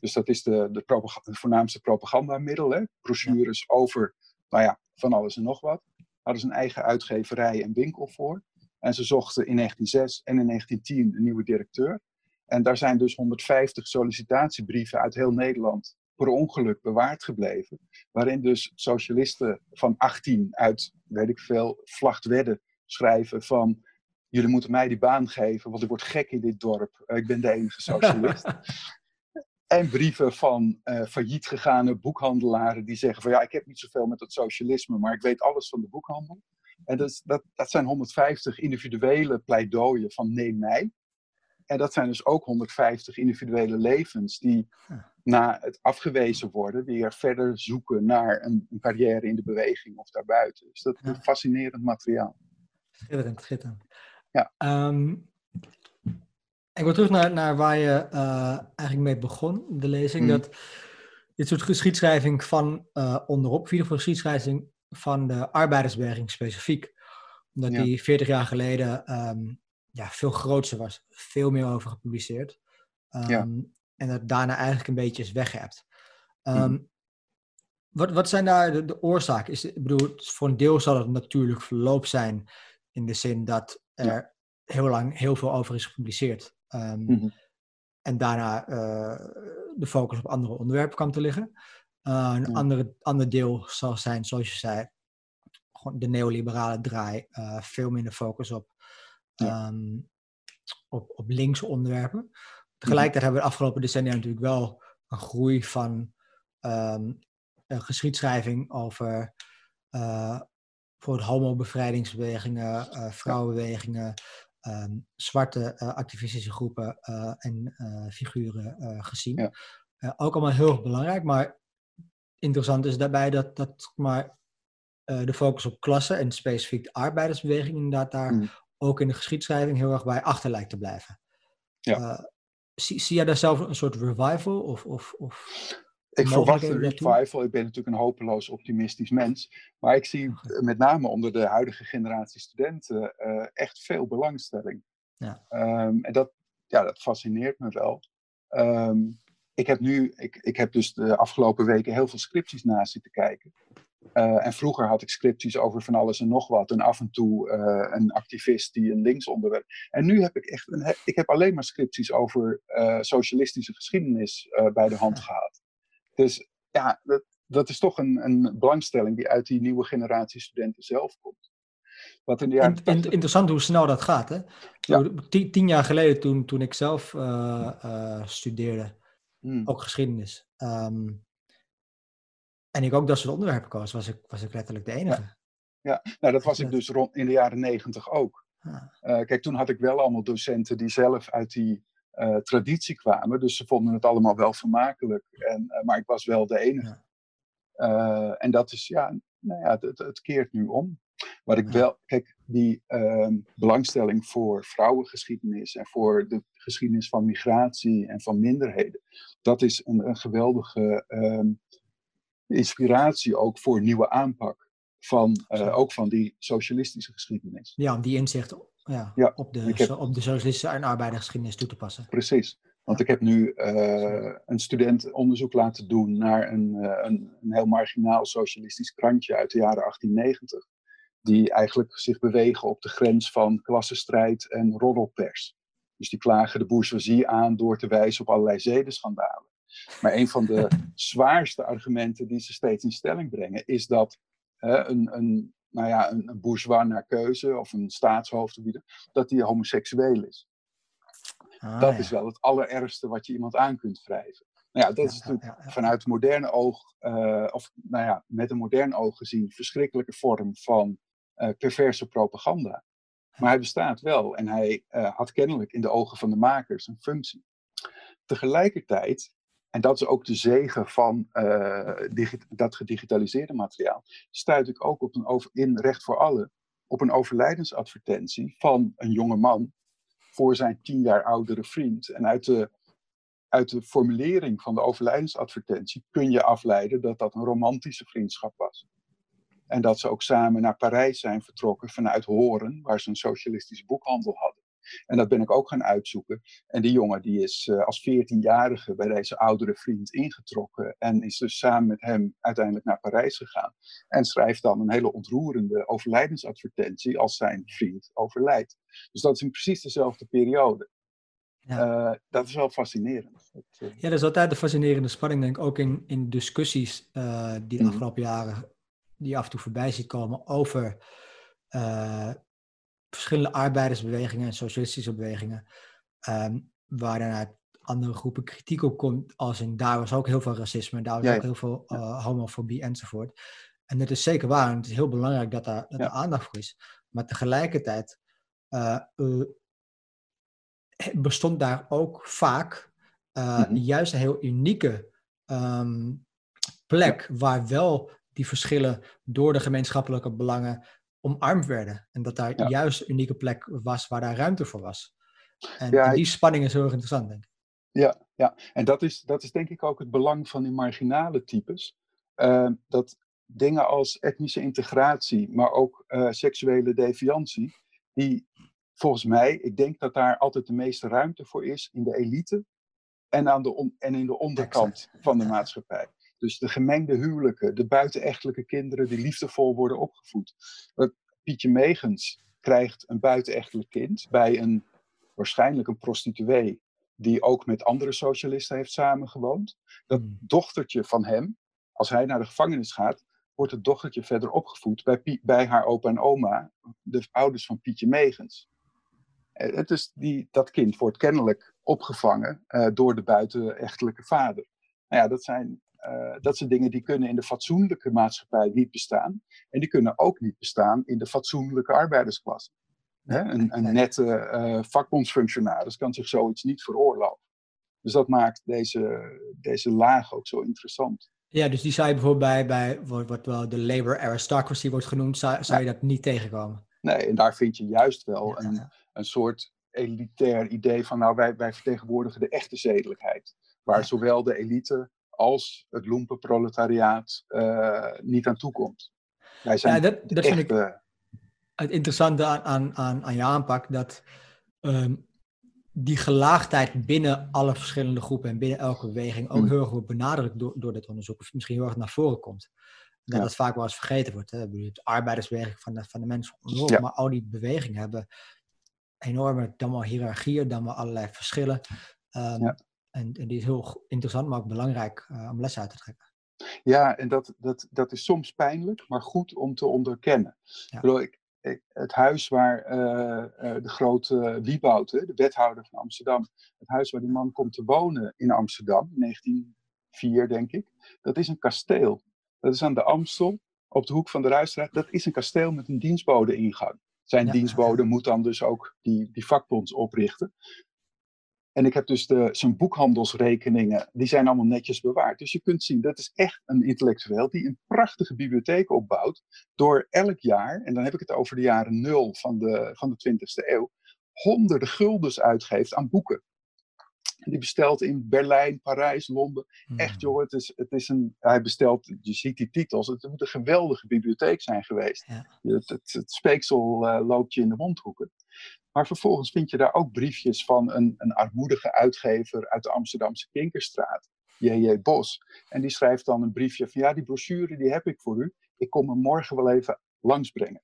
Dus dat is de, de, voornaamste propagandamiddel. Hè? Brochures over nou ja, van alles en nog wat. Hadden ze een eigen uitgeverij en winkel voor. En ze zochten in 1906 en in 1910 een nieuwe directeur. En daar zijn dus 150 sollicitatiebrieven uit heel Nederland per ongeluk bewaard gebleven. Waarin dus socialisten van 18 uit, weet ik veel, Vlachtwedde schrijven van... Jullie moeten mij die baan geven, want ik word gek in dit dorp. Ik ben de enige socialist. En brieven van uh, failliet gegane boekhandelaren die zeggen van ja, ik heb niet zoveel met het socialisme, maar ik weet alles van de boekhandel. En dat, dat, dat zijn 150 individuele pleidooien van neem mij. En dat zijn dus ook 150 individuele levens die na het afgewezen worden weer verder zoeken naar een, een carrière in de beweging of daarbuiten. Dus dat is fascinerend materiaal.
Schitterend, schitterend. Ja. Um, ik wil terug naar, naar waar je uh, eigenlijk mee begon, de lezing. Mm. Dat dit soort geschiedschrijving van uh, onderop, in ieder geschiedschrijving van de arbeidersbeweging specifiek. Omdat ja. die 40 jaar geleden um, ja, veel groter was, veel meer over gepubliceerd. Um, ja. En dat daarna eigenlijk een beetje is weggehebt. Um, wat, wat zijn daar de, de oorzaken? Is, ik bedoel, voor een deel zal het natuurlijk verloop zijn in de zin dat er heel lang heel veel over is gepubliceerd. Um, En daarna uh, de focus op andere onderwerpen kwam te liggen. Uh, een andere, ander deel zal zijn, zoals je zei, gewoon de neoliberale draai. Uh, veel minder focus op, um, op, op linkse onderwerpen. Tegelijkertijd hebben we de afgelopen decennia natuurlijk wel een groei van um, een geschiedschrijving over uh, voor homobevrijdingsbewegingen, uh, vrouwenbewegingen, um, zwarte uh, activistische groepen en figuren gezien. Ja. ook allemaal heel erg belangrijk, maar interessant is daarbij dat, dat maar, de focus op klasse en specifiek de arbeidersbeweging inderdaad daar mm. Ook in de geschiedschrijving heel erg bij achter lijkt te blijven. Ja. zie, zie jij daar zelf een soort revival? Of, of, of
ik verwacht een revival. Ik ben natuurlijk een hopeloos optimistisch mens. Maar ik zie met name onder de huidige generatie studenten uh, echt veel belangstelling. Ja. Um, en dat, ja, dat fascineert me wel. Um, ik heb nu, ik, ik heb dus de afgelopen weken heel veel scripties naast zitten kijken. Uh, en vroeger had ik scripties over van alles en nog wat. En af en toe uh, een activist die een linksonderwerp. En nu heb ik echt een, ik heb alleen maar scripties over socialistische geschiedenis bij de hand gehad. Dus ja, dat, dat is toch een, een belangstelling die uit die nieuwe generatie studenten zelf komt.
Wat in de jaren Interessant hoe snel dat gaat. Hè? Ja. Tien, jaar geleden, toen, toen ik zelf studeerde, hmm. ook geschiedenis. Um, en ik ook dat soort onderwerpen koos, was ik, was ik letterlijk de enige.
Ja, ja. nou dat was ik dus rond in de jaren negentig ook. Uh, kijk, toen had ik wel allemaal docenten die zelf uit die uh, traditie kwamen. Dus ze vonden het allemaal wel vermakelijk. En, uh, maar ik was wel de enige. En dat is, ja, nou ja, het, het, keert nu om. Wat ik wel, kijk, die ehm, belangstelling voor vrouwengeschiedenis en voor de geschiedenis van migratie en van minderheden, dat is een, een geweldige um, inspiratie ook voor nieuwe aanpak van, ook van die socialistische geschiedenis.
Ja, die inzicht ja, op, de, op de socialistische en arbeidersgeschiedenis toe te passen.
Precies. Want ik heb nu uh, een student onderzoek laten doen naar een, uh, een, een, heel marginaal socialistisch krantje uit de jaren 1890. Die eigenlijk zich bewegen op de grens van klassenstrijd en roddelpers. Dus die klagen de bourgeoisie aan door te wijzen op allerlei zedenschandalen. Maar een van de zwaarste argumenten die ze steeds in stelling brengen is dat uh, een, een nou ja, een, een bourgeois naar keuze of een staatshoofd, dat die homoseksueel is. Ah, dat is wel het allerergste wat je iemand aan kunt wrijven. Nou ja, dat is natuurlijk vanuit moderne oog, uh, of nou ja, met een modern oog gezien, verschrikkelijke vorm van uh, perverse propaganda. Maar hij bestaat wel en hij uh, had kennelijk in de ogen van de makers een functie. Tegelijkertijd en dat is ook de zegen van uh, dat gedigitaliseerde materiaal. Stuit ik ook op een over, in Recht voor Allen op een overlijdensadvertentie van een jonge man voor zijn tien jaar oudere vriend. En uit de, uit de formulering van de overlijdensadvertentie kun je afleiden dat dat een romantische vriendschap was. En dat ze ook samen naar Parijs zijn vertrokken vanuit Horen, waar ze een socialistische boekhandel hadden. En dat ben ik ook gaan uitzoeken. En die jongen die is uh, als 14-jarige bij deze oudere vriend ingetrokken. En is dus samen met hem uiteindelijk naar Parijs gegaan. En schrijft dan een hele ontroerende overlijdensadvertentie als zijn vriend overlijdt. Dus dat is in precies dezelfde periode. Ja. Uh, dat is wel fascinerend.
Dat, uh... Ja, dat is altijd de fascinerende spanning, denk ik, ook in, in discussies uh, die de mhm. afgelopen jaren, die af en toe voorbij ziet komen over verschillende arbeidersbewegingen en socialistische bewegingen, um, waar dan uit andere groepen kritiek op komt, als in daar was ook heel veel racisme, daar was ook heel veel uh, homofobie enzovoort. En dat is zeker waar, en het is heel belangrijk dat daar, dat er aandacht voor is. Maar tegelijkertijd uh, uh, bestond daar ook vaak mm-hmm. juist een heel unieke um, plek waar wel die verschillen door de gemeenschappelijke belangen omarmd werden. En dat daar juist een unieke plek was waar daar ruimte voor was. En, die spanning is heel erg interessant, denk ik.
Ja, ja. en dat is, dat is denk ik ook het belang van die marginale types. Uh, dat dingen als etnische integratie, maar ook uh, seksuele deviantie, die volgens mij, ik denk dat daar altijd de meeste ruimte voor is in de elite en, aan de en in de onderkant van de maatschappij. Dus de gemengde huwelijken, de buitenechtelijke kinderen die liefdevol worden opgevoed. Pietje Megens krijgt een buitenechtelijk kind bij een waarschijnlijk een prostituee die ook met andere socialisten heeft samengewoond. Dat hmm. dochtertje van hem, als hij naar de gevangenis gaat, wordt het dochtertje verder opgevoed bij, bij haar opa en oma, de ouders van Pietje Megens. Eh, het is die, dat kind wordt kennelijk opgevangen uh, door de buitenechtelijke vader. Nou ja, dat zijn, uh, dat zijn dingen die kunnen in de fatsoenlijke maatschappij niet bestaan. En die kunnen ook niet bestaan in de fatsoenlijke arbeidersklasse. Hè? Een, een nette uh, vakbondsfunctionaris kan zich zoiets niet veroorloven. Dus dat maakt deze, deze laag ook zo interessant.
Ja, dus die zou je bijvoorbeeld bij, bij wat wel de labor aristocracy wordt genoemd, zou, zou je dat niet tegenkomen?
Nee, en daar vind je juist wel een, een soort elitair idee van, nou, wij, wij vertegenwoordigen de echte zedelijkheid. Waar zowel de elite als het lumpenproletariaat uh, niet aan toekomt.
Wij zijn ja, dat, dat vind ik het interessante aan, aan, aan, aan je aanpak, dat um, die gelaagdheid binnen alle verschillende groepen en binnen elke beweging ook mm. heel erg wordt benadrukt door, door dit onderzoek, of misschien heel erg naar voren komt. Dat dat vaak wel eens vergeten wordt. Hè. De arbeidersbeweging van de, van de mensen ja. maar al die bewegingen hebben enorme, dan wel hiërarchieën, dan wel allerlei verschillen. Um, ja. En, en, die is heel interessant, maar ook belangrijk uh, om les uit te trekken.
Ja, en dat, dat, dat is soms pijnlijk, maar goed om te onderkennen. Ja. Ik bedoel, ik, het huis waar uh, uh, de grote Wieboud, de wethouder van Amsterdam, het huis waar die man komt te wonen in Amsterdam, in 1904 denk ik, dat is een kasteel. Dat is aan de Amstel, op de hoek van de Ruistraat. Dat is een kasteel met een dienstbode-ingang. Zijn ja. dienstbode moet dan dus ook die, die vakbonds oprichten. En ik heb dus de, zijn boekhandelsrekeningen, die zijn allemaal netjes bewaard. Dus je kunt zien, dat is echt een intellectueel die een prachtige bibliotheek opbouwt. Door elk jaar, en dan heb ik het over de jaren nul van de, van de 20e eeuw, honderden guldens uitgeeft aan boeken. Die bestelt in Berlijn, Parijs, Londen. Echt hmm. joh, het is, het is een, hij bestelt, je ziet die titels, het moet een geweldige bibliotheek zijn geweest. Ja. Het, het, het, speeksel uh, loopt je in de mondhoeken. Maar vervolgens vind je daar ook briefjes van een, een armoedige uitgever uit de Amsterdamse Kinkerstraat, J.J. Bos. En die schrijft dan een briefje van ja, die brochure die heb ik voor u. Ik kom hem morgen wel even langsbrengen.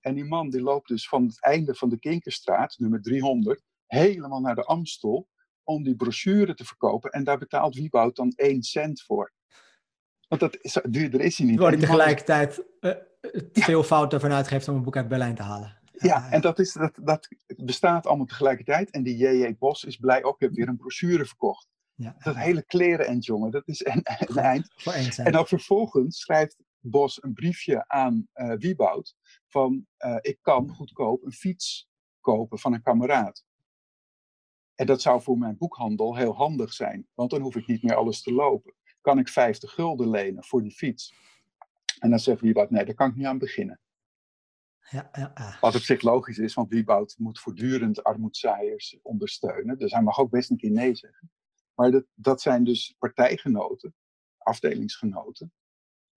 En die man die loopt dus van het einde van de Kinkerstraat, nummer 300, helemaal naar de Amstel om die brochure te verkopen. En daar betaalt Wieboud dan één cent voor. Want dat is, duurder is hij niet.
Waar hij tegelijkertijd uh, veel fouten ervan uitgeeft om een boek uit Berlijn te halen.
Ja, en dat, is, dat, dat bestaat allemaal tegelijkertijd. En die J.J. Bos is blij ook, heb weer een brochure verkocht. Ja. Dat hele kleren end, jongen, dat is een, een eind. En dan vervolgens schrijft Bos een briefje aan uh, Wieboud van uh, ik kan goedkoop een fiets kopen van een kameraad. En dat zou voor mijn boekhandel heel handig zijn, want dan hoef ik niet meer alles te lopen. Kan ik 50 gulden lenen voor die fiets? En dan zegt Wieboud, nee, daar kan ik niet aan beginnen. Ja, ja, Wat op zich logisch is, want Wieboud moet voortdurend armoedzaaiers ondersteunen. Dus hij mag ook best een keer nee zeggen. Maar dat, dat zijn dus partijgenoten, afdelingsgenoten,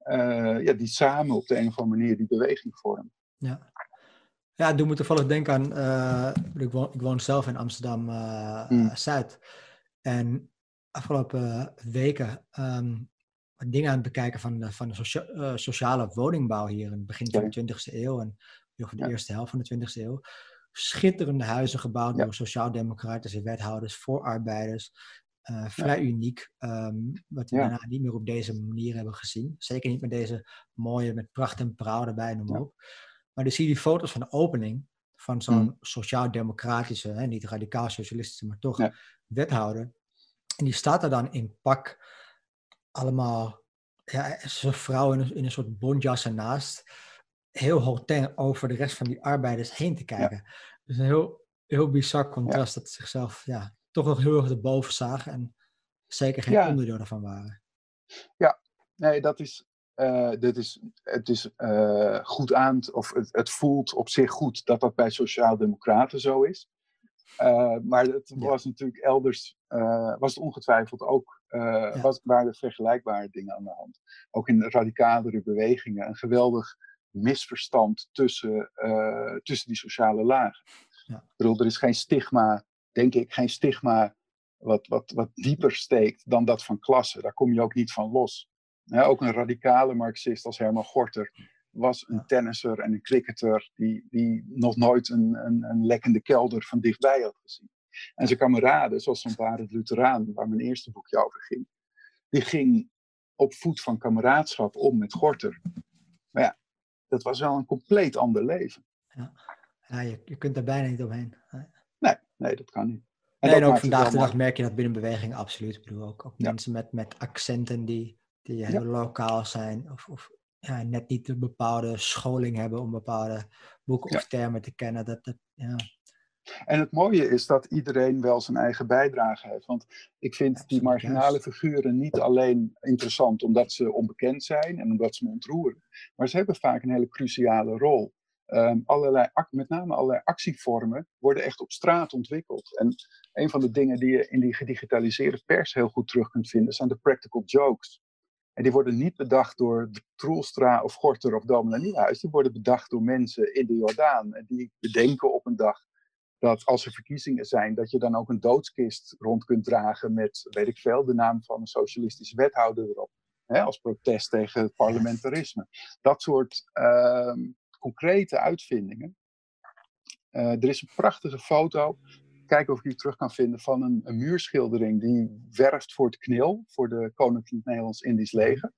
uh, ja, die samen op de een of andere manier die beweging vormen.
Ja, ja doe me toevallig denken aan, uh, ik, woon, ik woon zelf in Amsterdam-Zuid. Uh, En afgelopen weken um, dingen aan het bekijken van de, van de socia sociale woningbouw hier in het begin van de 20e eeuw. En de eerste helft van de 20e eeuw. Schitterende huizen gebouwd door sociaal-democratische wethouders voor arbeiders. Uh, vrij uniek, um, wat we daarna niet meer op deze manier hebben gezien. Zeker niet met deze mooie, met pracht en praal erbij, noem maar op. Maar dan zie je die foto's van de opening van zo'n mm. sociaal-democratische, niet radicaal-socialistische, maar toch wethouder. En die staat er dan in pak, allemaal, ja, zijn vrouw in een, in een soort bondjas ernaast heel hotel over de rest van die arbeiders heen te kijken. Dus een heel, heel bizar contrast dat ze zichzelf ja, toch nog heel erg erboven zagen en zeker geen onderdeel daarvan waren.
Ja, nee, dat is, uh, dit is, het is uh, goed aan, of het, het, voelt op zich goed dat dat bij Sociaaldemocraten zo is. Uh, maar het was natuurlijk elders, was het ongetwijfeld ook, ja. waren er vergelijkbare dingen aan de hand. Ook in radicalere bewegingen. Een geweldig misverstand tussen, uh, tussen die sociale lagen. Ja. Ik bedoel, er is geen stigma, denk ik, geen stigma wat, wat, wat dieper steekt dan dat van klasse. Daar kom je ook niet van los. ook een radicale Marxist als Herman Gorter was een tennisser en een cricketer die, die nog nooit een, een, een lekkende kelder van dichtbij had gezien. En zijn kameraden, zoals Van Barend Lutheraan, waar mijn eerste boekje over ging, die ging op voet van kameraadschap om met Gorter. Maar ja, dat was wel een compleet ander leven.
Ja, ja je, je kunt er bijna niet omheen.
Nee, nee dat kan niet.
En, nee, en ook vandaag de dag merk je dat binnen beweging absoluut. Ik bedoel ook, ook mensen met, met accenten die, die heel lokaal zijn. Of, of ja, net niet een bepaalde scholing hebben om bepaalde boeken of termen te kennen. Dat, dat, ja.
En het mooie is dat iedereen wel zijn eigen bijdrage heeft. Want ik vind die marginale figuren niet alleen interessant omdat ze onbekend zijn en omdat ze me ontroeren. Maar ze hebben vaak een hele cruciale rol. Um, allerlei, met name allerlei actievormen worden echt op straat ontwikkeld. En een van de dingen die je in die gedigitaliseerde pers heel goed terug kunt vinden zijn de practical jokes. En die worden niet bedacht door Troelstra of Gorter of Dominee Nieuwhuis. Die worden bedacht door mensen in de Jordaan. En die bedenken op een dag dat als er verkiezingen zijn, dat je dan ook een doodskist rond kunt dragen met, weet ik veel, de naam van een socialistische wethouder erop. Hè, als protest tegen het parlementarisme. Dat soort uh, concrete uitvindingen. Uh, er is een prachtige foto, kijken of ik die terug kan vinden, van een, muurschildering die werft voor het knil, voor de Koninklijk Nederlands-Indisch leger.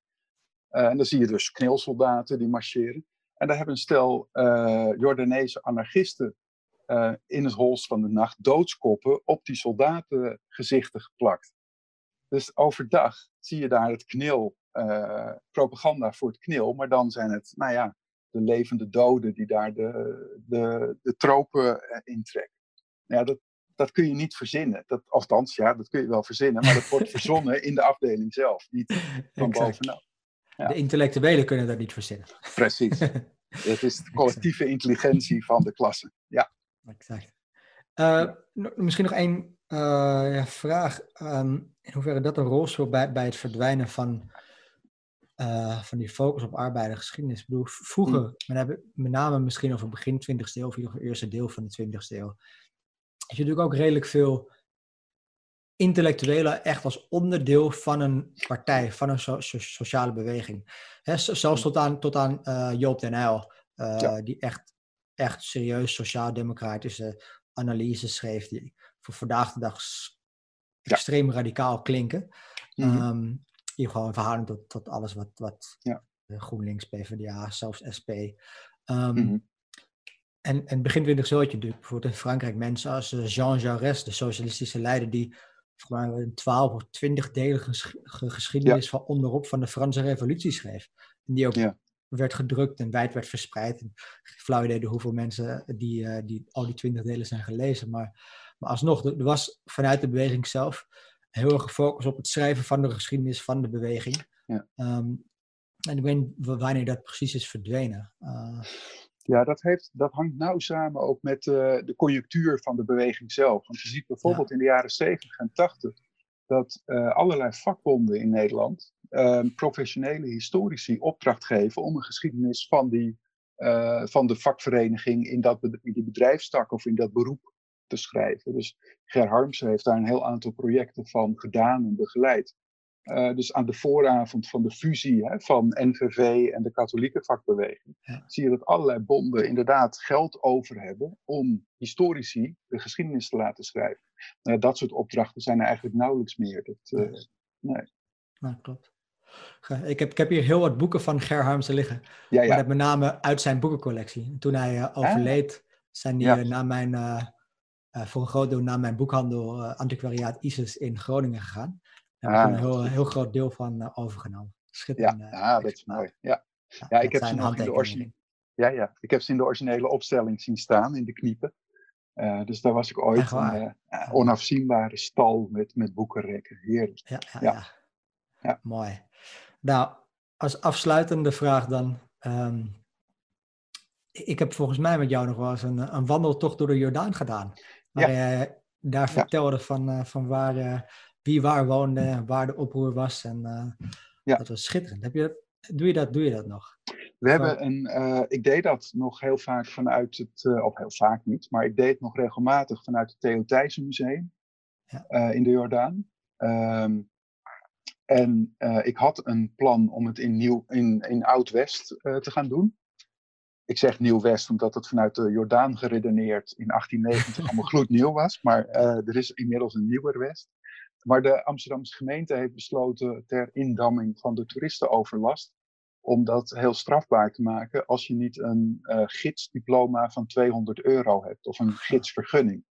Uh, en dan zie je dus knilsoldaten die marcheren. En daar hebben een stel uh, Jordaanese anarchisten uh, in het hols van de nacht doodskoppen op die soldatengezichten geplakt. Dus overdag zie je daar het knil, uh, propaganda voor het knil, maar dan zijn het, nou ja, de levende doden die daar de, de, de tropen uh, intrekken. Ja, dat, dat kun je niet verzinnen. Dat, althans, ja, dat kun je wel verzinnen, maar dat wordt verzonnen in de afdeling zelf, niet van bovenaf.
Ja. De intellectuelen kunnen dat niet verzinnen.
Precies. Het is de collectieve intelligentie van de klasse. Ja.
Uh, misschien nog één uh, ja, vraag. Um, in hoeverre dat een rol speelt bij, bij het verdwijnen van, uh, van die focus op arbeidergeschiedenis. Ik bedoel, vroeger, mm. met, met name misschien over begin 20e eeuw, of in het eerste deel van de 20e eeuw, is je natuurlijk ook redelijk veel intellectuelen echt als onderdeel van een partij, van een so so sociale beweging. Zelfs tot aan, tot aan Joop den Uyl, ja. die echt echt serieus sociaal-democratische analyses schreef, die voor vandaag de dag extreem radicaal klinken. Mm -hmm. um, die gewoon verhouding tot, tot alles wat, wat ja. GroenLinks, PvdA, zelfs SP. Um, mm -hmm. En, en begin 20 eeuw had je natuurlijk bijvoorbeeld in Frankrijk mensen als eh, Jean Jaurès, de socialistische leider, die mij een 12 of 20 delige geschiedenis ja. van onderop van de Franse revolutie schreef. En die ook ja werd gedrukt en wijd werd verspreid. En flauw idee hoeveel mensen die, uh, die al die twintig delen zijn gelezen. Maar, maar alsnog, er was vanuit de beweging zelf heel erg gefocust op het schrijven van de geschiedenis van de beweging. Ja. Um, en ik weet niet wanneer dat precies is verdwenen. Uh,
ja, dat, heeft, dat hangt nauw samen ook met uh, de conjunctuur van de beweging zelf. Want je ziet bijvoorbeeld ja. in de jaren 70 en 80 dat uh, allerlei vakbonden in Nederland uh, professionele historici opdracht geven om een geschiedenis van, die, uh, van de vakvereniging in, dat, in die bedrijfstak of in dat beroep te schrijven. Dus Ger Harmsen heeft daar een heel aantal projecten van gedaan en begeleid. Uh, dus aan de vooravond van de fusie hè, van NVV en de katholieke vakbeweging, ja. zie je dat allerlei bonden inderdaad geld over hebben om historici de geschiedenis te laten schrijven. Uh, dat soort opdrachten zijn er eigenlijk nauwelijks meer. Dat, uh, nee.
Nou, klopt. Ik heb, ik heb hier heel wat boeken van Ger Harmsen liggen. Ja, ja. Maar dat met name uit zijn boekencollectie. Toen hij uh, overleed, ah. zijn die ja. naar mijn, uh, uh, voor een groot deel naar mijn boekhandel Antiquariaat Isis in Groningen gegaan. Daar heb ik ah, een heel, heel groot deel van overgenomen.
Schitterend. Ja, ah, dat is mooi. Ja, ja, ik heb ze nog in de originele... Ja, ja, ik heb ze in de originele opstelling zien staan, in de kniepen. Uh, dus daar was ik ooit een uh, onafzienbare stal met, met boekenrekken. Heerlijk.
Ja, ja, ja. ja. mooi. Nou, als afsluitende vraag dan. Um, ik heb volgens mij met jou nog wel eens een, een wandeltocht door de Jordaan gedaan. Waar ja. je daar vertelde van, uh, van waar, uh, wie waar woonde, waar de oproer was. En uh, ja. dat was schitterend. Heb je, doe, je dat, doe je dat nog?
We hebben een, ik deed dat nog heel vaak vanuit het, of heel vaak niet, maar ik deed het nog regelmatig vanuit het Theo Thijssen Museum ja. in de Jordaan. Um, En ik had een plan om het in, Nieuw, in, in Oud-West te gaan doen. Ik zeg Nieuw-West omdat het vanuit de Jordaan geredeneerd in 1890 allemaal gloednieuw was. Maar er is inmiddels een nieuwer West. Maar de Amsterdamse gemeente heeft besloten ter indamming van de toeristenoverlast om dat heel strafbaar te maken als je niet een gidsdiploma van 200 euro hebt of een gidsvergunning.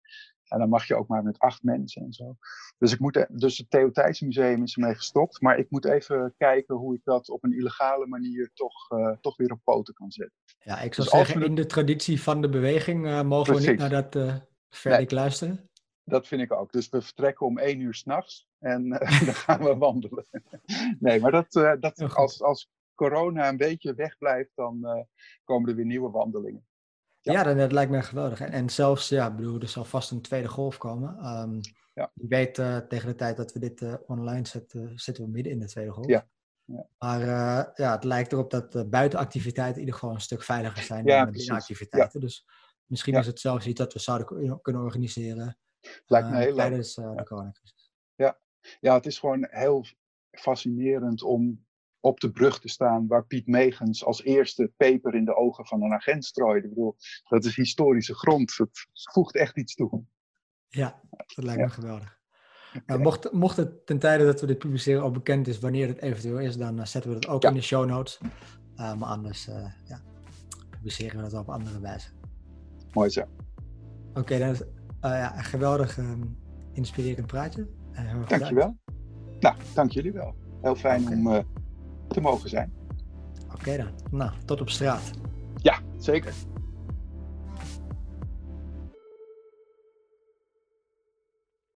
En dan mag je ook maar met acht mensen en zo. Dus, ik moet, e-, dus het Theo Museum is ermee gestopt. Maar ik moet even kijken hoe ik dat op een illegale manier toch, uh, toch weer op poten kan zetten.
Ja, ik zou dus zeggen, in de traditie van de beweging uh, mogen we niet naar dat uh, verdik nee. luisteren.
Dat vind ik ook. Dus we vertrekken om één uur s'nachts en dan gaan we wandelen. nee, maar dat, dat als, als corona een beetje wegblijft, dan komen er weer nieuwe wandelingen.
Ja, ja dat, lijkt me geweldig. En, en zelfs, ja, bedoel, er zal vast een tweede golf komen. Um, ja. Ik weet uh, tegen de tijd dat we dit uh, online zetten, zitten we midden in de tweede golf. Ja. ja. Maar ja, het lijkt erop dat buitenactiviteiten in ieder geval een stuk veiliger zijn dan binnenactiviteiten. Dus misschien is het zelfs iets dat we zouden kunnen organiseren
lijkt me heel
tijdens de coronacrisis.
Ja. ja, het is gewoon heel fascinerend om op de brug te staan waar Piet Megens als eerste peper in de ogen van een agent strooide. Ik bedoel, dat is historische grond. Het voegt echt iets toe.
Ja, dat lijkt me geweldig. Nou, mocht, mocht het ten tijde dat we dit publiceren al bekend is wanneer het eventueel is, dan uh, zetten we dat ook in de show notes. Uh, maar anders uh, ja, publiceren we dat op andere wijze.
Mooi zo.
Oké, okay, dan is ja, een geweldig um, inspirerend praatje.
Dankjewel. Nou, dank jullie wel. Heel fijn okay. om te mogen zijn.
Oké dan. Nou, tot op straat.
Ja, zeker.